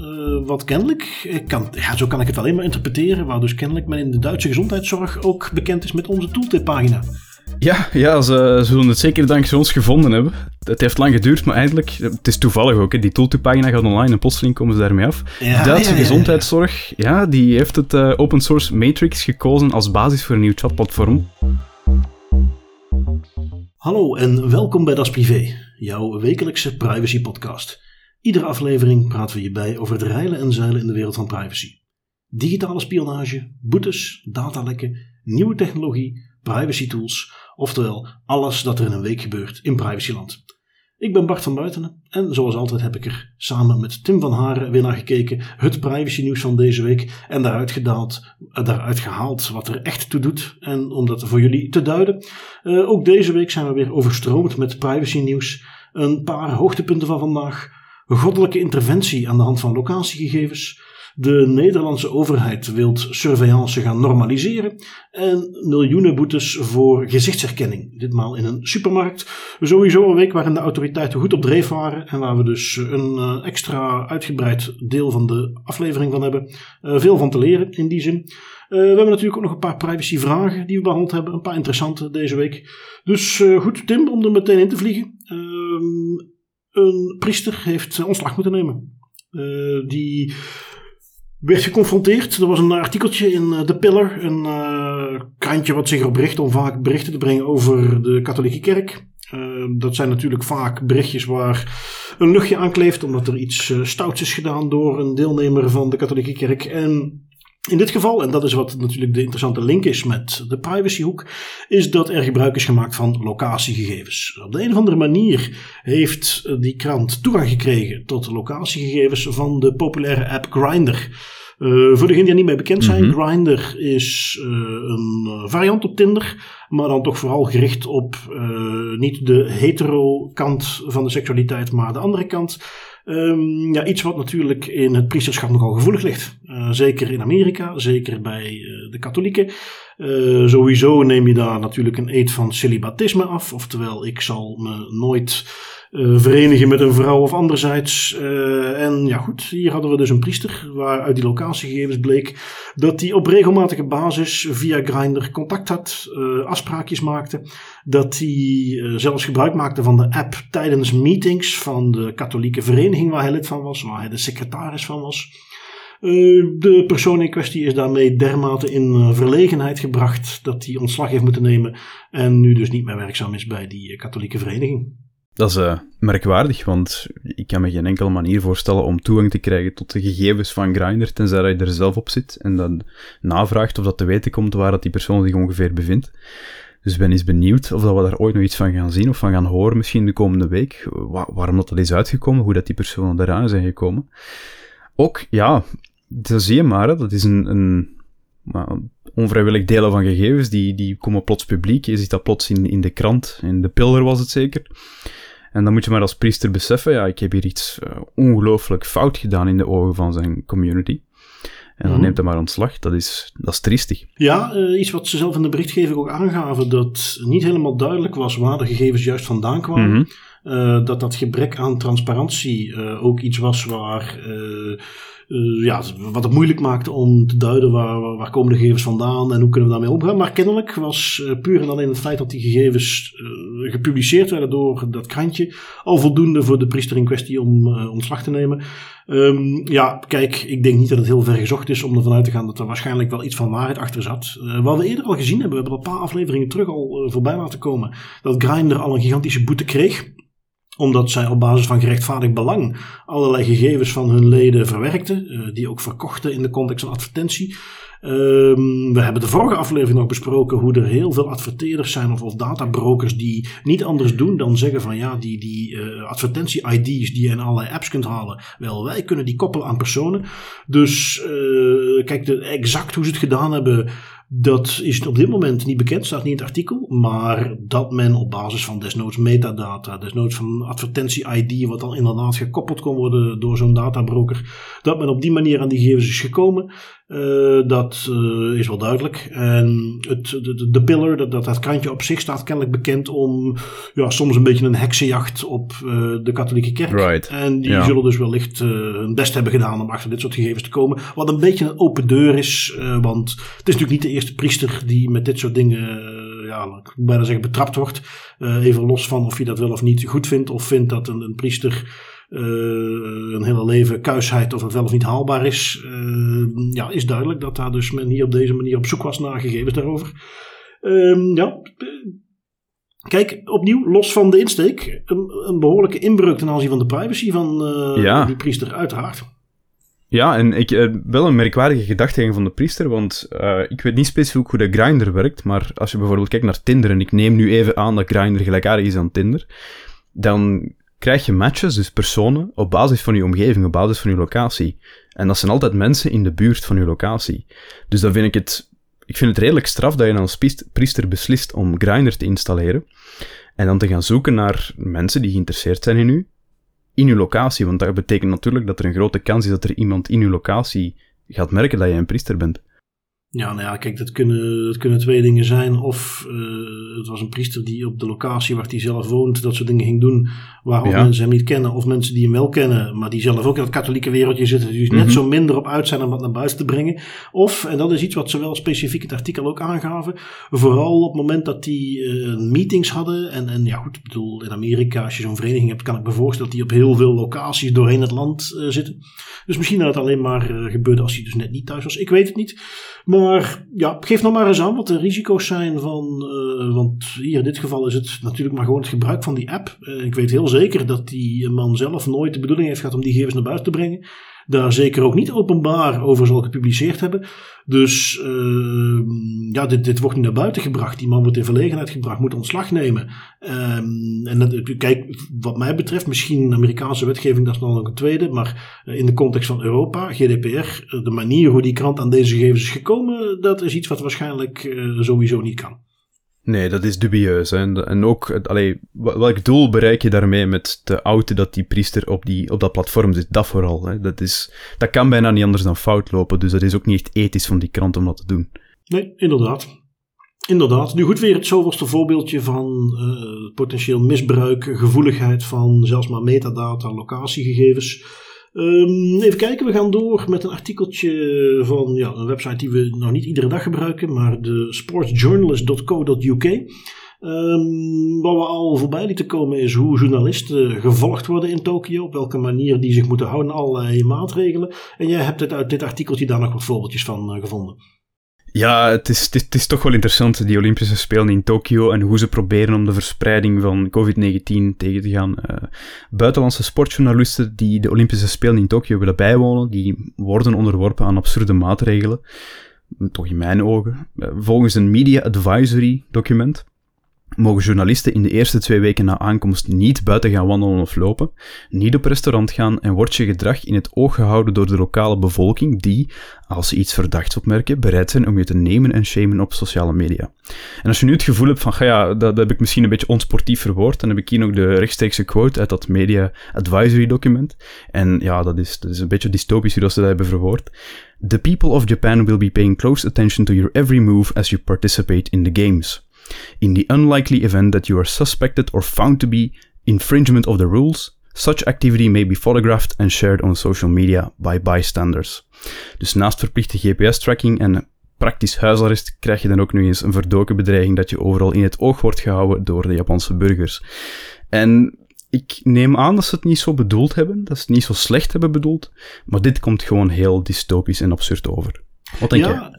Uh, wat kennelijk, kan, ja, zo kan ik het alleen maar interpreteren, waar dus kennelijk men in de Duitse gezondheidszorg ook bekend is met onze tooltip-pagina. Ja, ja ze, ze, zullen het zeker dankzij ons gevonden hebben. Het heeft lang geduurd, maar eindelijk, het is toevallig ook, hè, die tooltip-pagina gaat online en plotseling komen ze daarmee af. de Duitse gezondheidszorg, ja, die heeft het uh, open source Matrix gekozen als basis voor een nieuw chatplatform. Hallo en welkom bij Das Privé, jouw wekelijkse privacy podcast. Iedere aflevering praten we je bij over het reilen en zeilen in de wereld van privacy. Digitale spionage, boetes, datalekken, nieuwe technologie, privacy tools, oftewel alles dat er in een week gebeurt in privacyland. Ik ben Bart van Buitenen en zoals altijd heb ik er samen met Tim van Haren weer naar gekeken, het privacy nieuws van deze week en daaruit, gedaald, eh, daaruit gehaald wat er echt toe doet en om dat voor jullie te duiden. Uh, ook deze week zijn we weer overstroomd met privacy nieuws, een paar hoogtepunten van vandaag, goddelijke interventie aan de hand van locatiegegevens, de Nederlandse overheid wil surveillance gaan normaliseren. En miljoenen boetes voor gezichtsherkenning. Ditmaal in een supermarkt. Sowieso een week waarin de autoriteiten goed op dreef waren. En waar we dus een eh, extra uitgebreid deel van de aflevering van hebben. Eh, veel van te leren in die zin. Uh, we hebben natuurlijk ook nog een paar privacyvragen die we behandeld hebben. Een paar interessante deze week. Dus goed, Tim, om er meteen in te vliegen. Ehm, een priester heeft ontslag moeten nemen. die werd geconfronteerd. Er was een artikeltje in uh, The Pillar, een uh, krantje wat zich erop richt om vaak berichten te brengen over de katholieke kerk. Uh, dat zijn natuurlijk vaak berichtjes waar een luchtje aan kleeft, omdat er iets stouts is gedaan door een deelnemer van de katholieke kerk. En in dit geval, en dat is wat natuurlijk de interessante link is met de privacyhoek, is dat er gebruik is gemaakt van locatiegegevens. Op de een of andere manier heeft die krant toegang gekregen tot locatiegegevens van de populaire app Grindr. Uh, voor degenen die er niet mee bekend zijn, mm Grindr is uh, een variant op Tinder, maar dan toch vooral gericht op uh, niet de hetero kant van de seksualiteit, maar de andere kant. Um, ja, iets wat natuurlijk in het priesterschap nogal gevoelig ligt. Uh, zeker in Amerika, zeker bij uh, de katholieken. Sowieso neem je daar natuurlijk een eed van celibatisme af. Oftewel, ik zal me nooit uh, verenigen met een vrouw of anderzijds. Uh, en ja goed, hier hadden we dus een priester waaruit die locatiegegevens bleek dat hij op regelmatige basis via Grindr contact had, uh, afspraakjes maakte. Dat hij zelfs gebruik maakte van de app tijdens meetings van de katholieke vereniging waar hij lid van was, waar hij de secretaris van was. de persoon in kwestie is daarmee dermate in verlegenheid gebracht dat hij ontslag heeft moeten nemen en nu dus niet meer werkzaam is bij die katholieke vereniging. Dat is uh, merkwaardig, want ik kan me geen enkele manier voorstellen om toegang te krijgen tot de gegevens van Grindr, tenzij je er zelf op zit en dan navraagt of dat te weten komt waar dat die persoon zich ongeveer bevindt. Dus ben eens benieuwd of dat we daar ooit nog iets van gaan zien of van gaan horen, misschien de komende week, waarom dat, dat is uitgekomen, hoe dat die personen eraan zijn gekomen. Ook, ja, dat zie je maar, dat is een, een onvrijwillig delen van gegevens, die, die komen plots publiek. Je ziet dat plots in, in de krant, in de pilder was het zeker. En dan moet je maar als priester beseffen, ja, ik heb hier iets uh, ongelooflijk fout gedaan in de ogen van zijn community. En dan mhm. neemt hij maar ontslag. Dat is, dat is triestig. Ja, uh, iets wat ze zelf in de berichtgeving ook aangaven, dat niet helemaal duidelijk was waar de gegevens juist vandaan kwamen. Mm uh, dat dat gebrek aan transparantie ook iets was waar uh, ja, wat het moeilijk maakte om te duiden waar, waar, komen de gegevens vandaan en hoe kunnen we daarmee omgaan. Maar kennelijk was uh, puur en alleen het feit dat die gegevens uh, gepubliceerd werden door dat krantje al voldoende voor de priester in kwestie om ontslag te nemen. Um, ja, kijk, ik denk niet dat het heel ver gezocht is om ervan uit te gaan dat er waarschijnlijk wel iets van waarheid achter zat. wat we eerder al gezien hebben, we hebben een paar afleveringen terug al voorbij laten komen, dat Grindr al een gigantische boete kreeg omdat zij op basis van gerechtvaardigd belang allerlei gegevens van hun leden verwerkten, uh, die ook verkochten in de context van advertentie. Um, we hebben de vorige aflevering nog besproken hoe er heel veel adverteerders zijn of, databrokers die niet anders doen dan zeggen van ja, die, die uh, advertentie-ID's die je in allerlei apps kunt halen, wel, wij kunnen die koppelen aan personen. Dus uh, kijk, de, exact hoe ze het gedaan hebben, dat is op dit moment niet bekend, staat niet in het artikel. Maar dat men op basis van desnoods metadata, desnoods van advertentie-ID, wat dan inderdaad gekoppeld kon worden door zo'n databroker, dat men op die manier aan die gegevens is gekomen. Dat is wel duidelijk. En het, de, de Pillar, dat, dat, dat krantje op zich staat kennelijk bekend om ja, soms een beetje een heksenjacht op de katholieke kerk. Right. En die zullen dus wellicht hun best hebben gedaan om achter dit soort gegevens te komen. Wat een beetje een open deur is, want het is natuurlijk niet de eerste priester die met dit soort dingen ja, ik moet bijna zeggen betrapt wordt. Uh, even los van of je dat wel of niet goed vindt. Of vindt dat een, een priester een hele leven kuisheid of het wel of niet haalbaar is. Uh, ja, is duidelijk dat daar dus men hier op deze manier op zoek was naar gegevens daarover. Ehm, ja, Kijk, opnieuw, los van de insteek, een, een, behoorlijke inbreuk ten aanzien van de privacy van ja. die priester, uiteraard. Ja, en ik, uh, wel een merkwaardige gedachtegang van de priester, want uh, ik weet niet specifiek hoe de grinder werkt, maar als je bijvoorbeeld kijkt naar Tinder, en ik neem nu even aan dat grinder gelijkaardig is aan Tinder, dan krijg je matches, dus personen, op basis van je omgeving, op basis van je locatie. En dat zijn altijd mensen in de buurt van je locatie. Dus dan vind ik het, ik vind het redelijk straf dat je als priester beslist om grinder te installeren, en dan te gaan zoeken naar mensen die geïnteresseerd zijn in u, in uw locatie. Want dat betekent natuurlijk dat er een grote kans is dat er iemand in uw locatie gaat merken dat je een priester bent. Ja, nou ja, kijk, dat kunnen, dat kunnen twee dingen zijn. Of uh, het was een priester die op de locatie waar hij zelf woont, dat soort dingen ging doen, waar ja. mensen hem niet kennen. Of mensen die hem wel kennen, maar die zelf ook in het katholieke wereldje zitten, die dus net mhm. zo minder op uit zijn om wat naar buiten te brengen. Of, en dat is iets wat ze wel specifiek het artikel ook aangaven, vooral op het moment dat die uh, meetings hadden. En, en ja, goed, ik bedoel, in Amerika, als je zo'n vereniging hebt, kan ik me voorstellen dat die op heel veel locaties doorheen het land uh, zitten. Dus misschien dat het alleen maar gebeurde als hij dus net niet thuis was. Ik weet het niet. Maar ja, geef nog maar eens aan wat de risico's zijn van. Uh, want hier in dit geval is het natuurlijk maar gewoon het gebruik van die app. Uh, ik weet heel zeker dat die man zelf nooit de bedoeling heeft gehad om die gegevens naar buiten te brengen daar zeker ook niet openbaar over zal gepubliceerd hebben. Dus uh, ja, dit, dit wordt nu naar buiten gebracht. Die man wordt in verlegenheid gebracht, moet ontslag nemen. Um, en kijk, wat mij betreft, misschien Amerikaanse wetgeving, dat is nog een tweede. Maar in de context van Europa, GDPR, de manier hoe die krant aan deze gegevens is gekomen, dat is iets wat waarschijnlijk uh, sowieso niet kan. Nee, dat is dubieus. En ook, allee, welk doel bereik je daarmee met de auto dat die priester op, die, op dat platform zit? Dat vooral. Hè. Dat, is, dat kan bijna niet anders dan fout lopen. Dus dat is ook niet echt ethisch van die krant om dat te doen. Nee, inderdaad. Inderdaad. Nu goed, weer het zoveelste voorbeeldje van uh, potentieel misbruik, gevoeligheid van zelfs maar metadata, locatiegegevens. Um, even kijken, we gaan door met een artikeltje van ja, een website die we nog niet iedere dag gebruiken, maar de sportsjournalist.co.uk. Ehm, wat we al voorbij lieten komen is hoe journalisten gevolgd worden in Tokio, op welke manier die zich moeten houden aan allerlei maatregelen. En jij hebt het uit dit artikeltje daar nog wat voorbeeldjes van uh, gevonden. Ja, het is, het, toch wel interessant, die Olympische Spelen in Tokio en hoe ze proberen om de verspreiding van COVID-19 tegen te gaan. Uh, buitenlandse sportjournalisten die de Olympische Spelen in Tokio willen bijwonen, die worden onderworpen aan absurde maatregelen. Toch in mijn ogen. Uh, volgens een Media Advisory document mogen journalisten in de eerste twee weken na aankomst niet buiten gaan wandelen of lopen, niet op restaurant gaan en wordt je gedrag in het oog gehouden door de lokale bevolking die, als ze iets verdachts opmerken, bereid zijn om je te nemen en shamen op sociale media. En als je nu het gevoel hebt van, ja, dat heb ik misschien een beetje onsportief verwoord, dan heb ik hier nog de rechtstreekse quote uit dat Media Advisory document. En ja, dat is, dat is een beetje dystopisch hoe dat ze dat hebben verwoord. The people of Japan will be paying close attention to your every move as you participate in the games. In the unlikely event that you are suspected or found to be infringement of the rules, such activity may be photographed and shared on social media by bystanders. Dus naast verplichte GPS-tracking en praktisch huisarrest krijg je dan ook nu eens een verdoken bedreiging dat je overal in het oog wordt gehouden door de Japanse burgers. En ik neem aan dat ze het niet zo bedoeld hebben, dat ze het niet zo slecht hebben bedoeld, maar dit komt gewoon heel dystopisch en absurd over. Wat denk ja,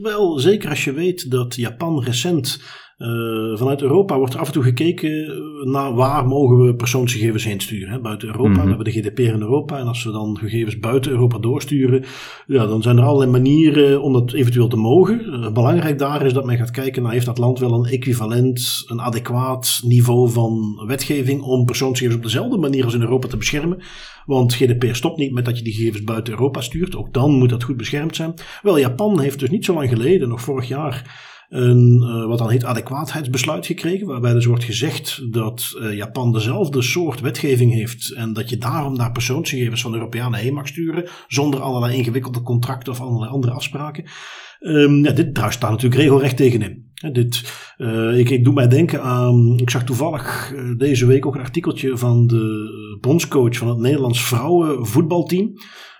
wel, zeker als je weet dat Japan recent uh, vanuit Europa wordt er af en toe gekeken naar waar mogen we persoonsgegevens heen sturen. Hè? Buiten Europa, mm -hmm. we hebben de GDPR in Europa. En als we dan gegevens buiten Europa doorsturen, ja, dan zijn er allerlei manieren om dat eventueel te mogen. Uh, belangrijk daar is dat men gaat kijken naar heeft dat land wel een equivalent, een adequaat niveau van wetgeving om persoonsgegevens op dezelfde manier als in Europa te beschermen. Want GDPR stopt niet met dat je die gegevens buiten Europa stuurt. Ook dan moet dat goed beschermd zijn. Wel, Japan heeft dus niet zo lang geleden, nog vorig jaar, een wat dan heet adequaatheidsbesluit gekregen, waarbij dus wordt gezegd dat Japan dezelfde soort wetgeving heeft en dat je daarom naar persoonsgegevens van Europeanen heen mag sturen, zonder allerlei ingewikkelde contracten of allerlei andere afspraken. Um, ja, dit druist daar natuurlijk regelrecht tegenin. dit, uh, ik, ik doe mij denken aan. Ik zag toevallig deze week ook een artikeltje van de bondscoach van het Nederlands vrouwenvoetbalteam.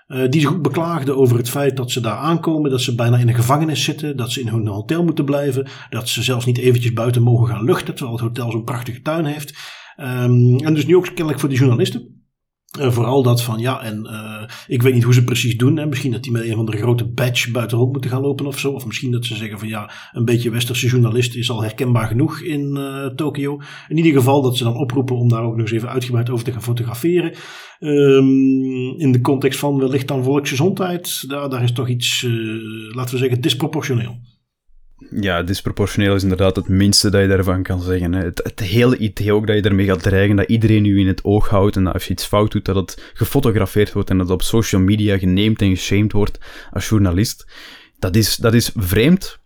Uh, die zich ook beklaagde over het feit dat ze daar aankomen, dat ze bijna in een gevangenis zitten, dat ze in hun hotel moeten blijven, dat ze zelfs niet eventjes buiten mogen gaan luchten, terwijl het hotel zo'n prachtige tuin heeft. Um, en dus nu ook kennelijk voor die journalisten. Uh, vooral dat van ja, en uh, ik weet niet hoe ze precies doen. Hè. Misschien dat die met een van de grote badge buiten rond moeten gaan lopen of zo. Of misschien dat ze zeggen van ja, een beetje westerse journalist is al herkenbaar genoeg in uh, Tokio. In ieder geval dat ze dan oproepen om daar ook nog eens even uitgebreid over te gaan fotograferen. Um, in de context van wellicht dan volksgezondheid. Daar, daar is toch iets, laten we zeggen, disproportioneel ja, disproportioneel is inderdaad het minste dat je daarvan kan zeggen. Hè. Het, het, hele idee ook dat je ermee gaat dreigen, dat iedereen u in het oog houdt en dat als je iets fout doet, dat het gefotografeerd wordt en dat het op social media geneemd en geshamed wordt als journalist. Dat is, dat is vreemd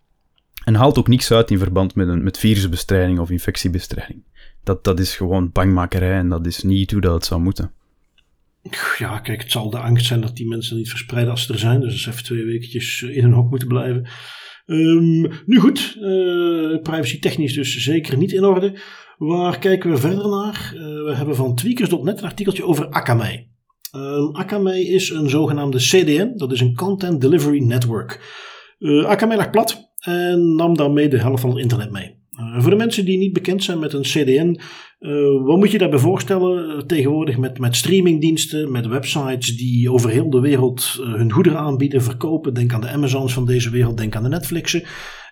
en haalt ook niks uit in verband met, een, met virusbestrijding of infectiebestrijding. Dat, dat is gewoon bangmakerij en dat is niet hoe dat het zou moeten. Ja, kijk, het zal de angst zijn dat die mensen niet verspreiden als ze er zijn. Dus even twee wekentjes in hun hok moeten blijven. Um, nu goed, uh, privacy technisch dus zeker niet in orde. Waar kijken we verder naar? Uh, we hebben van tweakers.net een artikeltje over Akamai. Um, Akamai is een zogenaamde CDN, dat is een Content Delivery Network. Uh, Akamai lag plat en nam daarmee de helft van het internet mee. Voor de mensen die niet bekend zijn met een CDN, uh, wat moet je daarbij voorstellen? Uh, tegenwoordig met, met streamingdiensten, met websites die over heel de wereld hun goederen aanbieden, verkopen. Denk aan de Amazons van deze wereld, denk aan de Netflixen.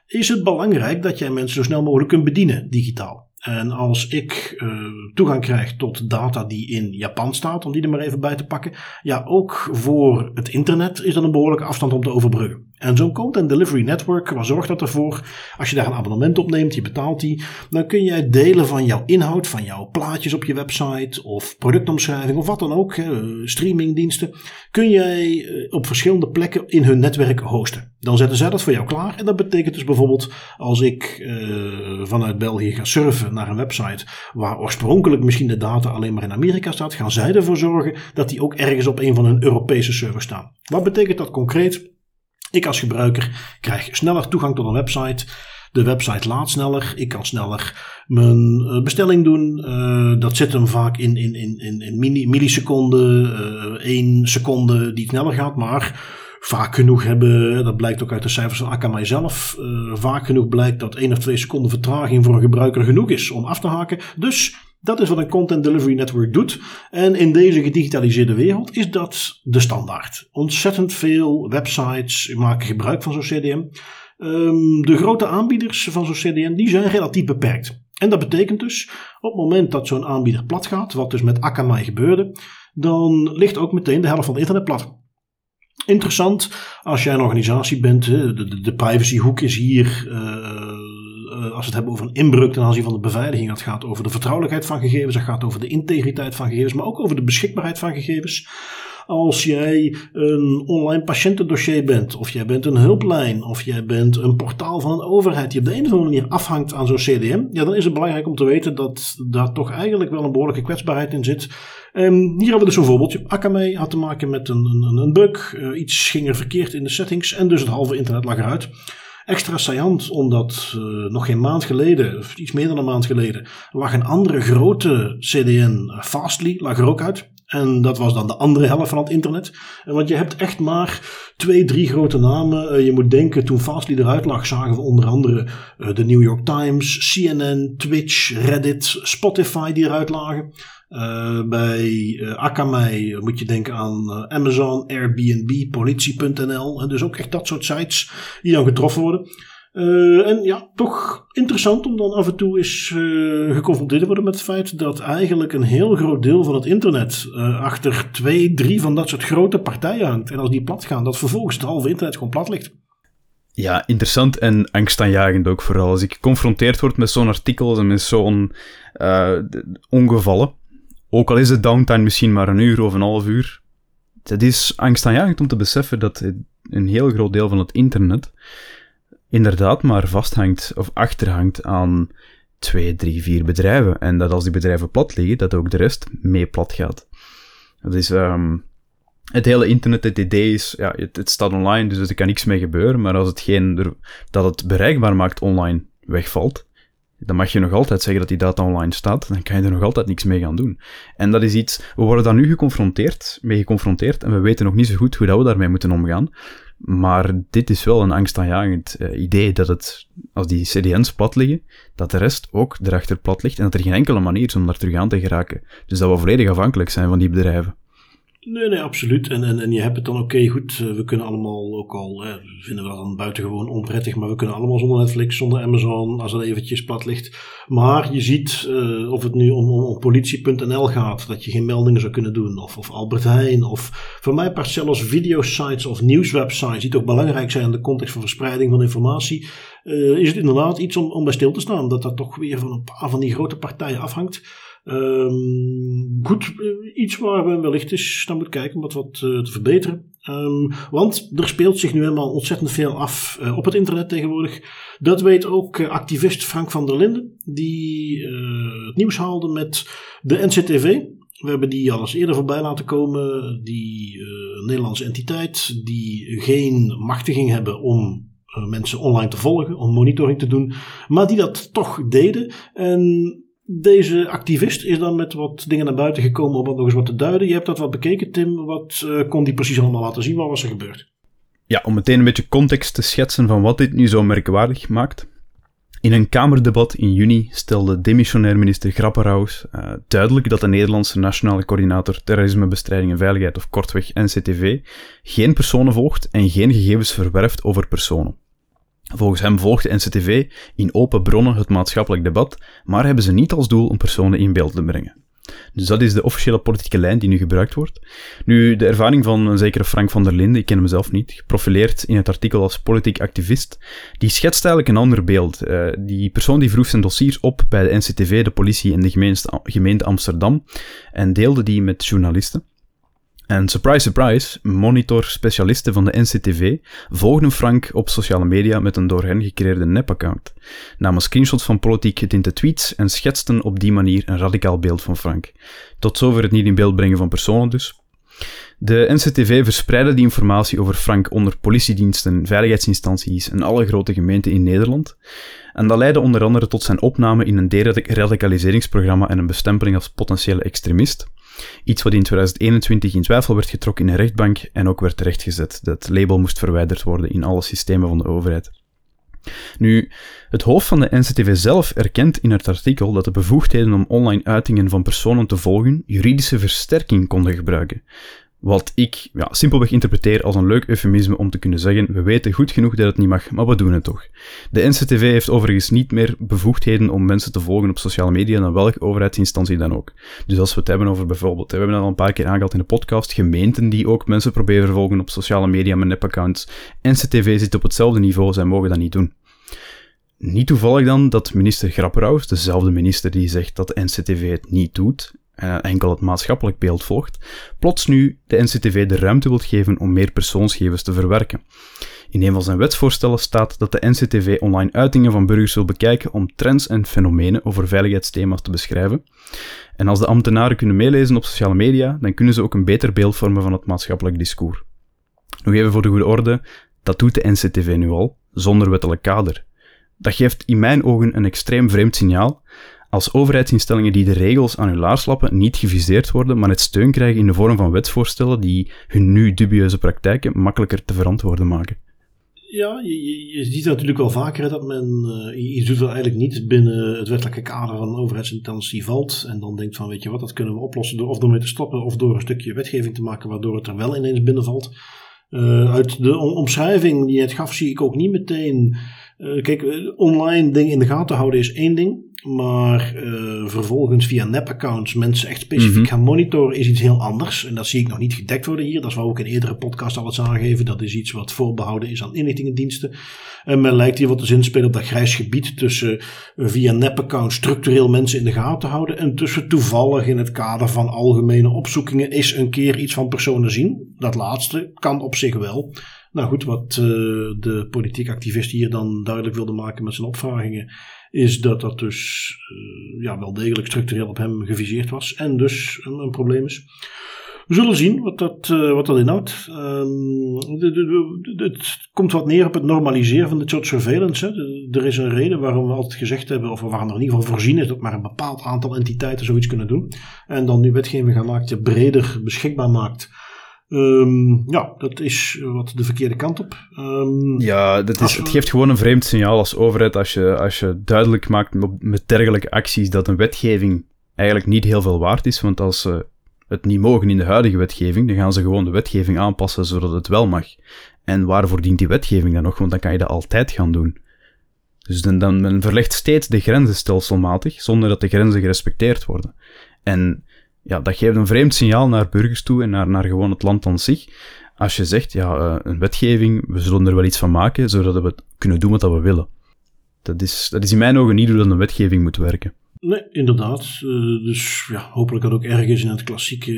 Is het belangrijk dat jij mensen zo snel mogelijk kunt bedienen digitaal? En als ik toegang krijg tot data die in Japan staat, om die er maar even bij te pakken, ja, ook voor het internet is dat een behoorlijke afstand om te overbruggen. En zo'n Content Delivery Network, zorgt dat ervoor? Als je daar een abonnement op neemt, je betaalt die, dan kun jij delen van jouw inhoud, van jouw plaatjes op je website of productomschrijving of wat dan ook, streamingdiensten, kun jij eh, op verschillende plekken in hun netwerk hosten. Dan zetten zij dat voor jou klaar en dat betekent dus bijvoorbeeld als ik uh, vanuit België ga surfen naar een website waar oorspronkelijk misschien de data alleen maar in Amerika staat, gaan zij ervoor zorgen dat die ook ergens op een van hun Europese servers staan. Wat betekent dat concreet? Ik als gebruiker krijg sneller toegang tot een website. De website laat sneller. Ik kan sneller mijn eh, bestelling doen. Uh, dat zit hem vaak in, in, in, in milliseconden, uh, één seconde die sneller gaat. Maar vaak genoeg hebben, dat blijkt ook uit de cijfers van Akamai zelf, vaak genoeg blijkt dat één of twee seconden vertraging voor een gebruiker genoeg is om af te haken. Dus dat is wat een Content Delivery Network doet. En in deze gedigitaliseerde wereld is dat de standaard. Ontzettend veel websites maken gebruik van zo'n CDN. Um, de grote aanbieders van zo'n CDN die zijn relatief beperkt. En dat betekent dus, op het moment dat zo'n aanbieder plat gaat, wat dus met Akamai gebeurde, dan ligt ook meteen de helft van het internet plat. Interessant, als jij een organisatie bent, de, privacyhoek is hier uh, als we het hebben over een inbreuk ten aanzien van de beveiliging, dat gaat over de vertrouwelijkheid van gegevens, dat gaat over de integriteit van gegevens, maar ook over de beschikbaarheid van gegevens. Als jij een online patiëntendossier bent, of jij bent een hulplijn, of jij bent een portaal van een overheid die op de een of andere manier afhangt aan zo'n CDM, ja, dan is het belangrijk om te weten dat daar toch eigenlijk wel een behoorlijke kwetsbaarheid in zit. Um, hier hebben we dus een voorbeeldje. Akamai had te maken met een, een, een bug, uh, iets ging er verkeerd in de settings en dus het halve internet lag eruit. Extra saillant, omdat uh, nog geen maand geleden, of iets meer dan een maand geleden, lag een andere grote CDN, uh, Fastly, lag er ook uit. En dat was dan de andere helft van het internet. Want je hebt echt maar twee, drie grote namen. Uh, je moet denken, toen Fastly eruit lag, zagen we onder andere de New York Times, CNN, Twitch, Reddit, Spotify die eruit lagen. Uh, bij uh, Akamai moet je denken aan uh, Amazon, Airbnb, politie.nl. Dus ook echt dat soort sites die dan getroffen worden. en ja, toch interessant om dan af en toe eens geconfronteerd te worden met het feit dat eigenlijk een heel groot deel van het internet achter twee, drie van dat soort grote partijen hangt. En als die plat gaan, dat vervolgens het halve internet gewoon plat ligt. Ja, interessant en angstaanjagend ook vooral. Als ik geconfronteerd word met zo'n artikel en met zo'n ongevallen, ook al is de downtime misschien maar een uur of een half uur. Het is angstaanjagend om te beseffen dat een heel groot deel van het internet inderdaad maar vasthangt of achterhangt aan twee, drie, vier bedrijven. En dat als die bedrijven plat liggen, dat ook de rest mee plat gaat. Dat is, um, het hele internet, het idee is, ja, het, staat online, dus er kan niks mee gebeuren. Maar als hetgeen dat het bereikbaar maakt online wegvalt, dan mag je nog altijd zeggen dat die data online staat, dan kan je er nog altijd niks mee gaan doen. En dat is iets, we worden daar nu geconfronteerd, mee geconfronteerd, en we weten nog niet zo goed hoe dat we daarmee moeten omgaan. Maar dit is wel een angstaanjagend uh, idee dat het, als die CDN's plat liggen, dat de rest ook erachter plat ligt en dat er geen enkele manier is om daar terug aan te geraken. Dus dat we volledig afhankelijk zijn van die bedrijven. Nee, nee, absoluut. En, en, en je hebt het dan, oké, goed, eh, we kunnen allemaal ook al, vinden we dat dan buitengewoon onprettig, maar we kunnen allemaal zonder Netflix, zonder Amazon, als het eventjes plat ligt. Maar je ziet, uh, of het nu om, om, politie.nl gaat, dat je geen meldingen zou kunnen doen, of, of Albert Heijn, of voor mij part zelfs videosites of nieuwswebsites, die toch belangrijk zijn in de context van verspreiding van informatie, uh, is het inderdaad iets om, om bij stil te staan, dat dat toch weer van een paar van die grote partijen afhangt. Um, goed, eh, iets waar we wellicht eens naar moeten kijken om dat wat uh, te verbeteren. Um, want er speelt zich nu helemaal ontzettend veel af uh, op het internet tegenwoordig. Dat weet ook activist Frank van der Linden, die het nieuws haalde met de NCTV. We hebben die al eens eerder voorbij laten komen. Die Nederlandse entiteit die geen machtiging hebben om mensen online te volgen, om monitoring te doen, maar die dat toch deden. En deze activist is dan met wat dingen naar buiten gekomen om wat nog eens wat te duiden. Je hebt dat wat bekeken, Tim. Wat uh, kon die precies allemaal laten zien? Wat was er gebeurd? Ja, om meteen een beetje context te schetsen van wat dit nu zo merkwaardig maakt. In een Kamerdebat in juni stelde demissionair minister Grapperhaus uh, duidelijk dat de Nederlandse Nationale Coördinator Terrorismebestrijding en Veiligheid, of kortweg NCTV, geen personen volgt en geen gegevens verwerft over personen. Volgens hem volgt de NCTV in open bronnen het maatschappelijk debat, maar hebben ze niet als doel om personen in beeld te brengen. Dus dat is de officiële politieke lijn die nu gebruikt wordt. Nu, de ervaring van een zekere Frank van der Linden, ik ken hem zelf niet, geprofileerd in het artikel als politiek activist, die schetst eigenlijk een ander beeld. Uh, die persoon die vroeg zijn dossiers op bij de NCTV, de politie en de gemeente Amsterdam en deelde die met journalisten. En surprise, surprise, monitor-specialisten van de NCTV volgden Frank op sociale media met een door hen gecreëerde nep-account, namen screenshots van politiek getinte tweets en schetsten op die manier een radicaal beeld van Frank. Tot zover het niet in beeld brengen van personen dus. De NCTV verspreidde die informatie over Frank onder politiediensten, veiligheidsinstanties en alle grote gemeenten in Nederland. En dat leidde onder andere tot zijn opname in een deradicaliseringsprogramma en een bestempeling als potentiële extremist. Iets wat in 2021 in twijfel werd getrokken in een rechtbank en ook werd terechtgezet. Dat label moest verwijderd worden in alle systemen van de overheid. Nu, het hoofd van de NCTV zelf erkent in het artikel dat de bevoegdheden om online uitingen van personen te volgen juridische versterking konden gebruiken. Wat ik ja, simpelweg interpreteer als een leuk eufemisme om te kunnen zeggen: we weten goed genoeg dat het niet mag, maar we doen het toch. De NCTV heeft overigens niet meer bevoegdheden om mensen te volgen op sociale media dan welke overheidsinstantie dan ook. Dus als we het hebben over bijvoorbeeld, we hebben dat al een paar keer aangehaald in de podcast, gemeenten die ook mensen proberen volgen op sociale media met nepaccounts. NCTV zit op hetzelfde niveau, zij mogen dat niet doen. Niet toevallig dan dat minister Grapperhaus, dezelfde minister die zegt dat de NCTV het niet doet, en enkel het maatschappelijk beeld volgt, plots nu de NCTV de ruimte wilt geven om meer persoonsgegevens te verwerken. In een van zijn wetsvoorstellen staat dat de NCTV online uitingen van burgers wil bekijken om trends en fenomenen over veiligheidsthema's te beschrijven. En als de ambtenaren kunnen meelezen op sociale media, dan kunnen ze ook een beter beeld vormen van het maatschappelijk discours. Nog even voor de goede orde, dat doet de NCTV nu al, zonder wettelijk kader. Dat geeft in mijn ogen een extreem vreemd signaal, als overheidsinstellingen die de regels aan hun laars lappen niet geviseerd worden, maar het steun krijgen in de vorm van wetsvoorstellen die hun nu dubieuze praktijken makkelijker te verantwoorden maken. Ja, je, je ziet natuurlijk wel vaker dat men uh, iets doet eigenlijk niet binnen het wettelijke kader van een valt. En dan denkt van, weet je wat, dat kunnen we oplossen door of door mee te stoppen of door een stukje wetgeving te maken waardoor het er wel ineens binnenvalt. Uh, uit de omschrijving die je het gaf, zie ik ook niet meteen. Uh, kijk, online dingen in de gaten houden is één ding. Maar uh, vervolgens via nep-accounts mensen echt specifiek mm -hmm. gaan monitoren is iets heel anders. En dat zie ik nog niet gedekt worden hier. Dat is we ook in eerdere podcast al eens aangeven. Dat is iets wat voorbehouden is aan inlichtingendiensten. En men lijkt hier wat te zinspelen op dat grijs gebied tussen uh, via nep-accounts structureel mensen in de gaten houden. En tussen toevallig in het kader van algemene opzoekingen is een keer iets van personen zien. Dat laatste kan op zich wel. Nou goed, wat de politiek activist hier dan duidelijk wilde maken met zijn opvragingen, is dat dat dus ja, wel degelijk structureel op hem geviseerd was en dus een, probleem is. We zullen zien wat dat, uh, wat dat inhoudt. Um, het komt wat neer op het normaliseren van dit soort surveillance. Er is een reden waarom we altijd gezegd hebben, of waarom er in ieder geval voorzien is dat maar een bepaald aantal entiteiten zoiets kunnen doen. En dan nu wetgeving gaan maken breder beschikbaar maakt. Um, ja, dat is wat de verkeerde kant op. Um, ja, dat is, het geeft gewoon een vreemd signaal als overheid als je, als je duidelijk maakt met dergelijke acties dat een wetgeving eigenlijk niet heel veel waard is. Want als ze het niet mogen in de huidige wetgeving, dan gaan ze gewoon de wetgeving aanpassen zodat het wel mag. En waarvoor dient die wetgeving dan nog? Want dan kan je dat altijd gaan doen. Dus dan, dan men verlegt steeds de grenzen stelselmatig, zonder dat de grenzen gerespecteerd worden. En ja, dat geeft een vreemd signaal naar burgers toe en naar, naar gewoon het land aan zich. Als je zegt, ja, uh, een wetgeving, we zullen er wel iets van maken, zodat we kunnen doen wat we willen. Dat is, dat is in mijn ogen niet hoe dat een wetgeving moet werken. Nee, inderdaad. Uh, dus ja, hopelijk dat ook ergens in het klassieke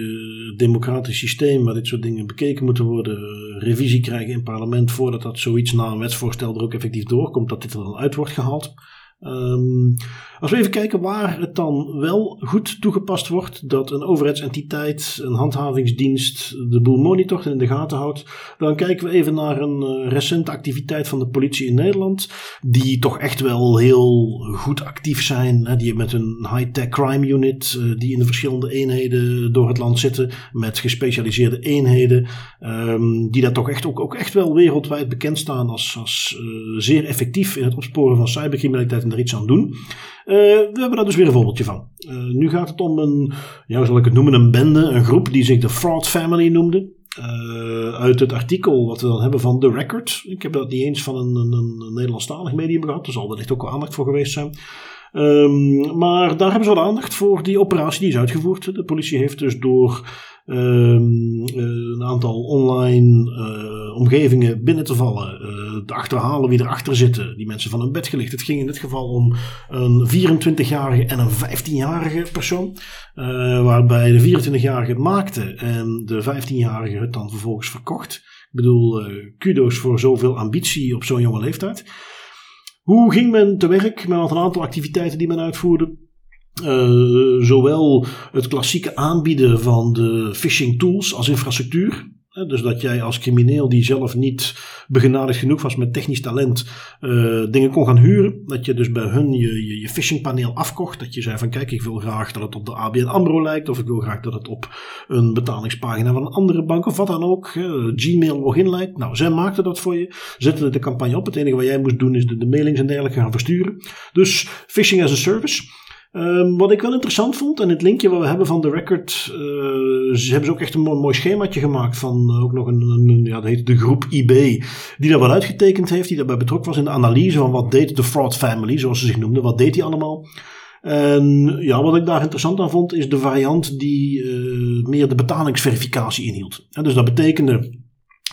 democratisch systeem waar dit soort dingen bekeken moeten worden, revisie krijgen in parlement voordat dat zoiets na een wetsvoorstel er ook effectief doorkomt, dat dit er dan uit wordt gehaald. Um, als we even kijken waar het dan wel goed toegepast wordt, dat een overheidsentiteit, een handhavingsdienst de boel monitort en in de gaten houdt, dan kijken we even naar een uh, recente activiteit van de politie in Nederland, die toch echt wel heel goed actief zijn. Hè, die met een high-tech crime unit, uh, die in de verschillende eenheden door het land zitten, met gespecialiseerde eenheden, um, die daar toch echt ook, ook echt wel wereldwijd bekend staan als, als uh, zeer effectief in het opsporen van cybercriminaliteit er iets aan doen. Uh, we hebben daar dus weer een voorbeeldje van. Uh, nu gaat het om een, ja, zal ik het noemen, een bende, een groep die zich de Fraud Family noemde. Uh, uit het artikel wat we dan hebben van The Record. Ik heb dat niet eens van een, een, een Nederlandstalig medium gehad. Er zal wellicht ook wel aandacht voor geweest zijn. Um, maar daar hebben ze wel aandacht voor die operatie die is uitgevoerd. De politie heeft dus door um, een aantal online uh, omgevingen binnen te vallen, uh, te achterhalen wie erachter zitten, die mensen van hun bed gelicht. Het ging in dit geval om een 24-jarige en een 15-jarige persoon, waarbij de 24-jarige het maakte en de 15-jarige het dan vervolgens verkocht. Ik bedoel, kudo's voor zoveel ambitie op zo'n jonge leeftijd. Hoe ging men te werk met een aantal activiteiten die men uitvoerde? Uh, zowel het klassieke aanbieden van de phishing tools als infrastructuur. Dus dat jij als crimineel die zelf niet begenadigd genoeg was met technisch talent uh, dingen kon gaan huren. Dat je dus bij hun je, je, je phishingpaneel afkocht. Dat je zei van kijk ik wil graag dat het op de ABN AMRO lijkt. Of ik wil graag dat het op een betalingspagina van een andere bank of wat dan ook. Uh, Gmail login lijkt. Nou zij maakten dat voor je. Zetten de campagne op. Het enige wat jij moest doen is de, de mailings en dergelijke gaan versturen. Dus phishing as a service. Um, wat ik wel interessant vond, en het linkje wat we hebben van de record, uh, ze hebben ze ook echt een mooi, schemaatje gemaakt van uh, ook nog een, een, ja, dat heet de groep IB, die daar wat uitgetekend heeft, die daarbij betrokken was in de analyse van wat deed de fraud family, zoals ze zich noemden, wat deed die allemaal. En ja, wat ik daar interessant aan vond, is de variant die uh, meer de betalingsverificatie inhield. Dus dat betekende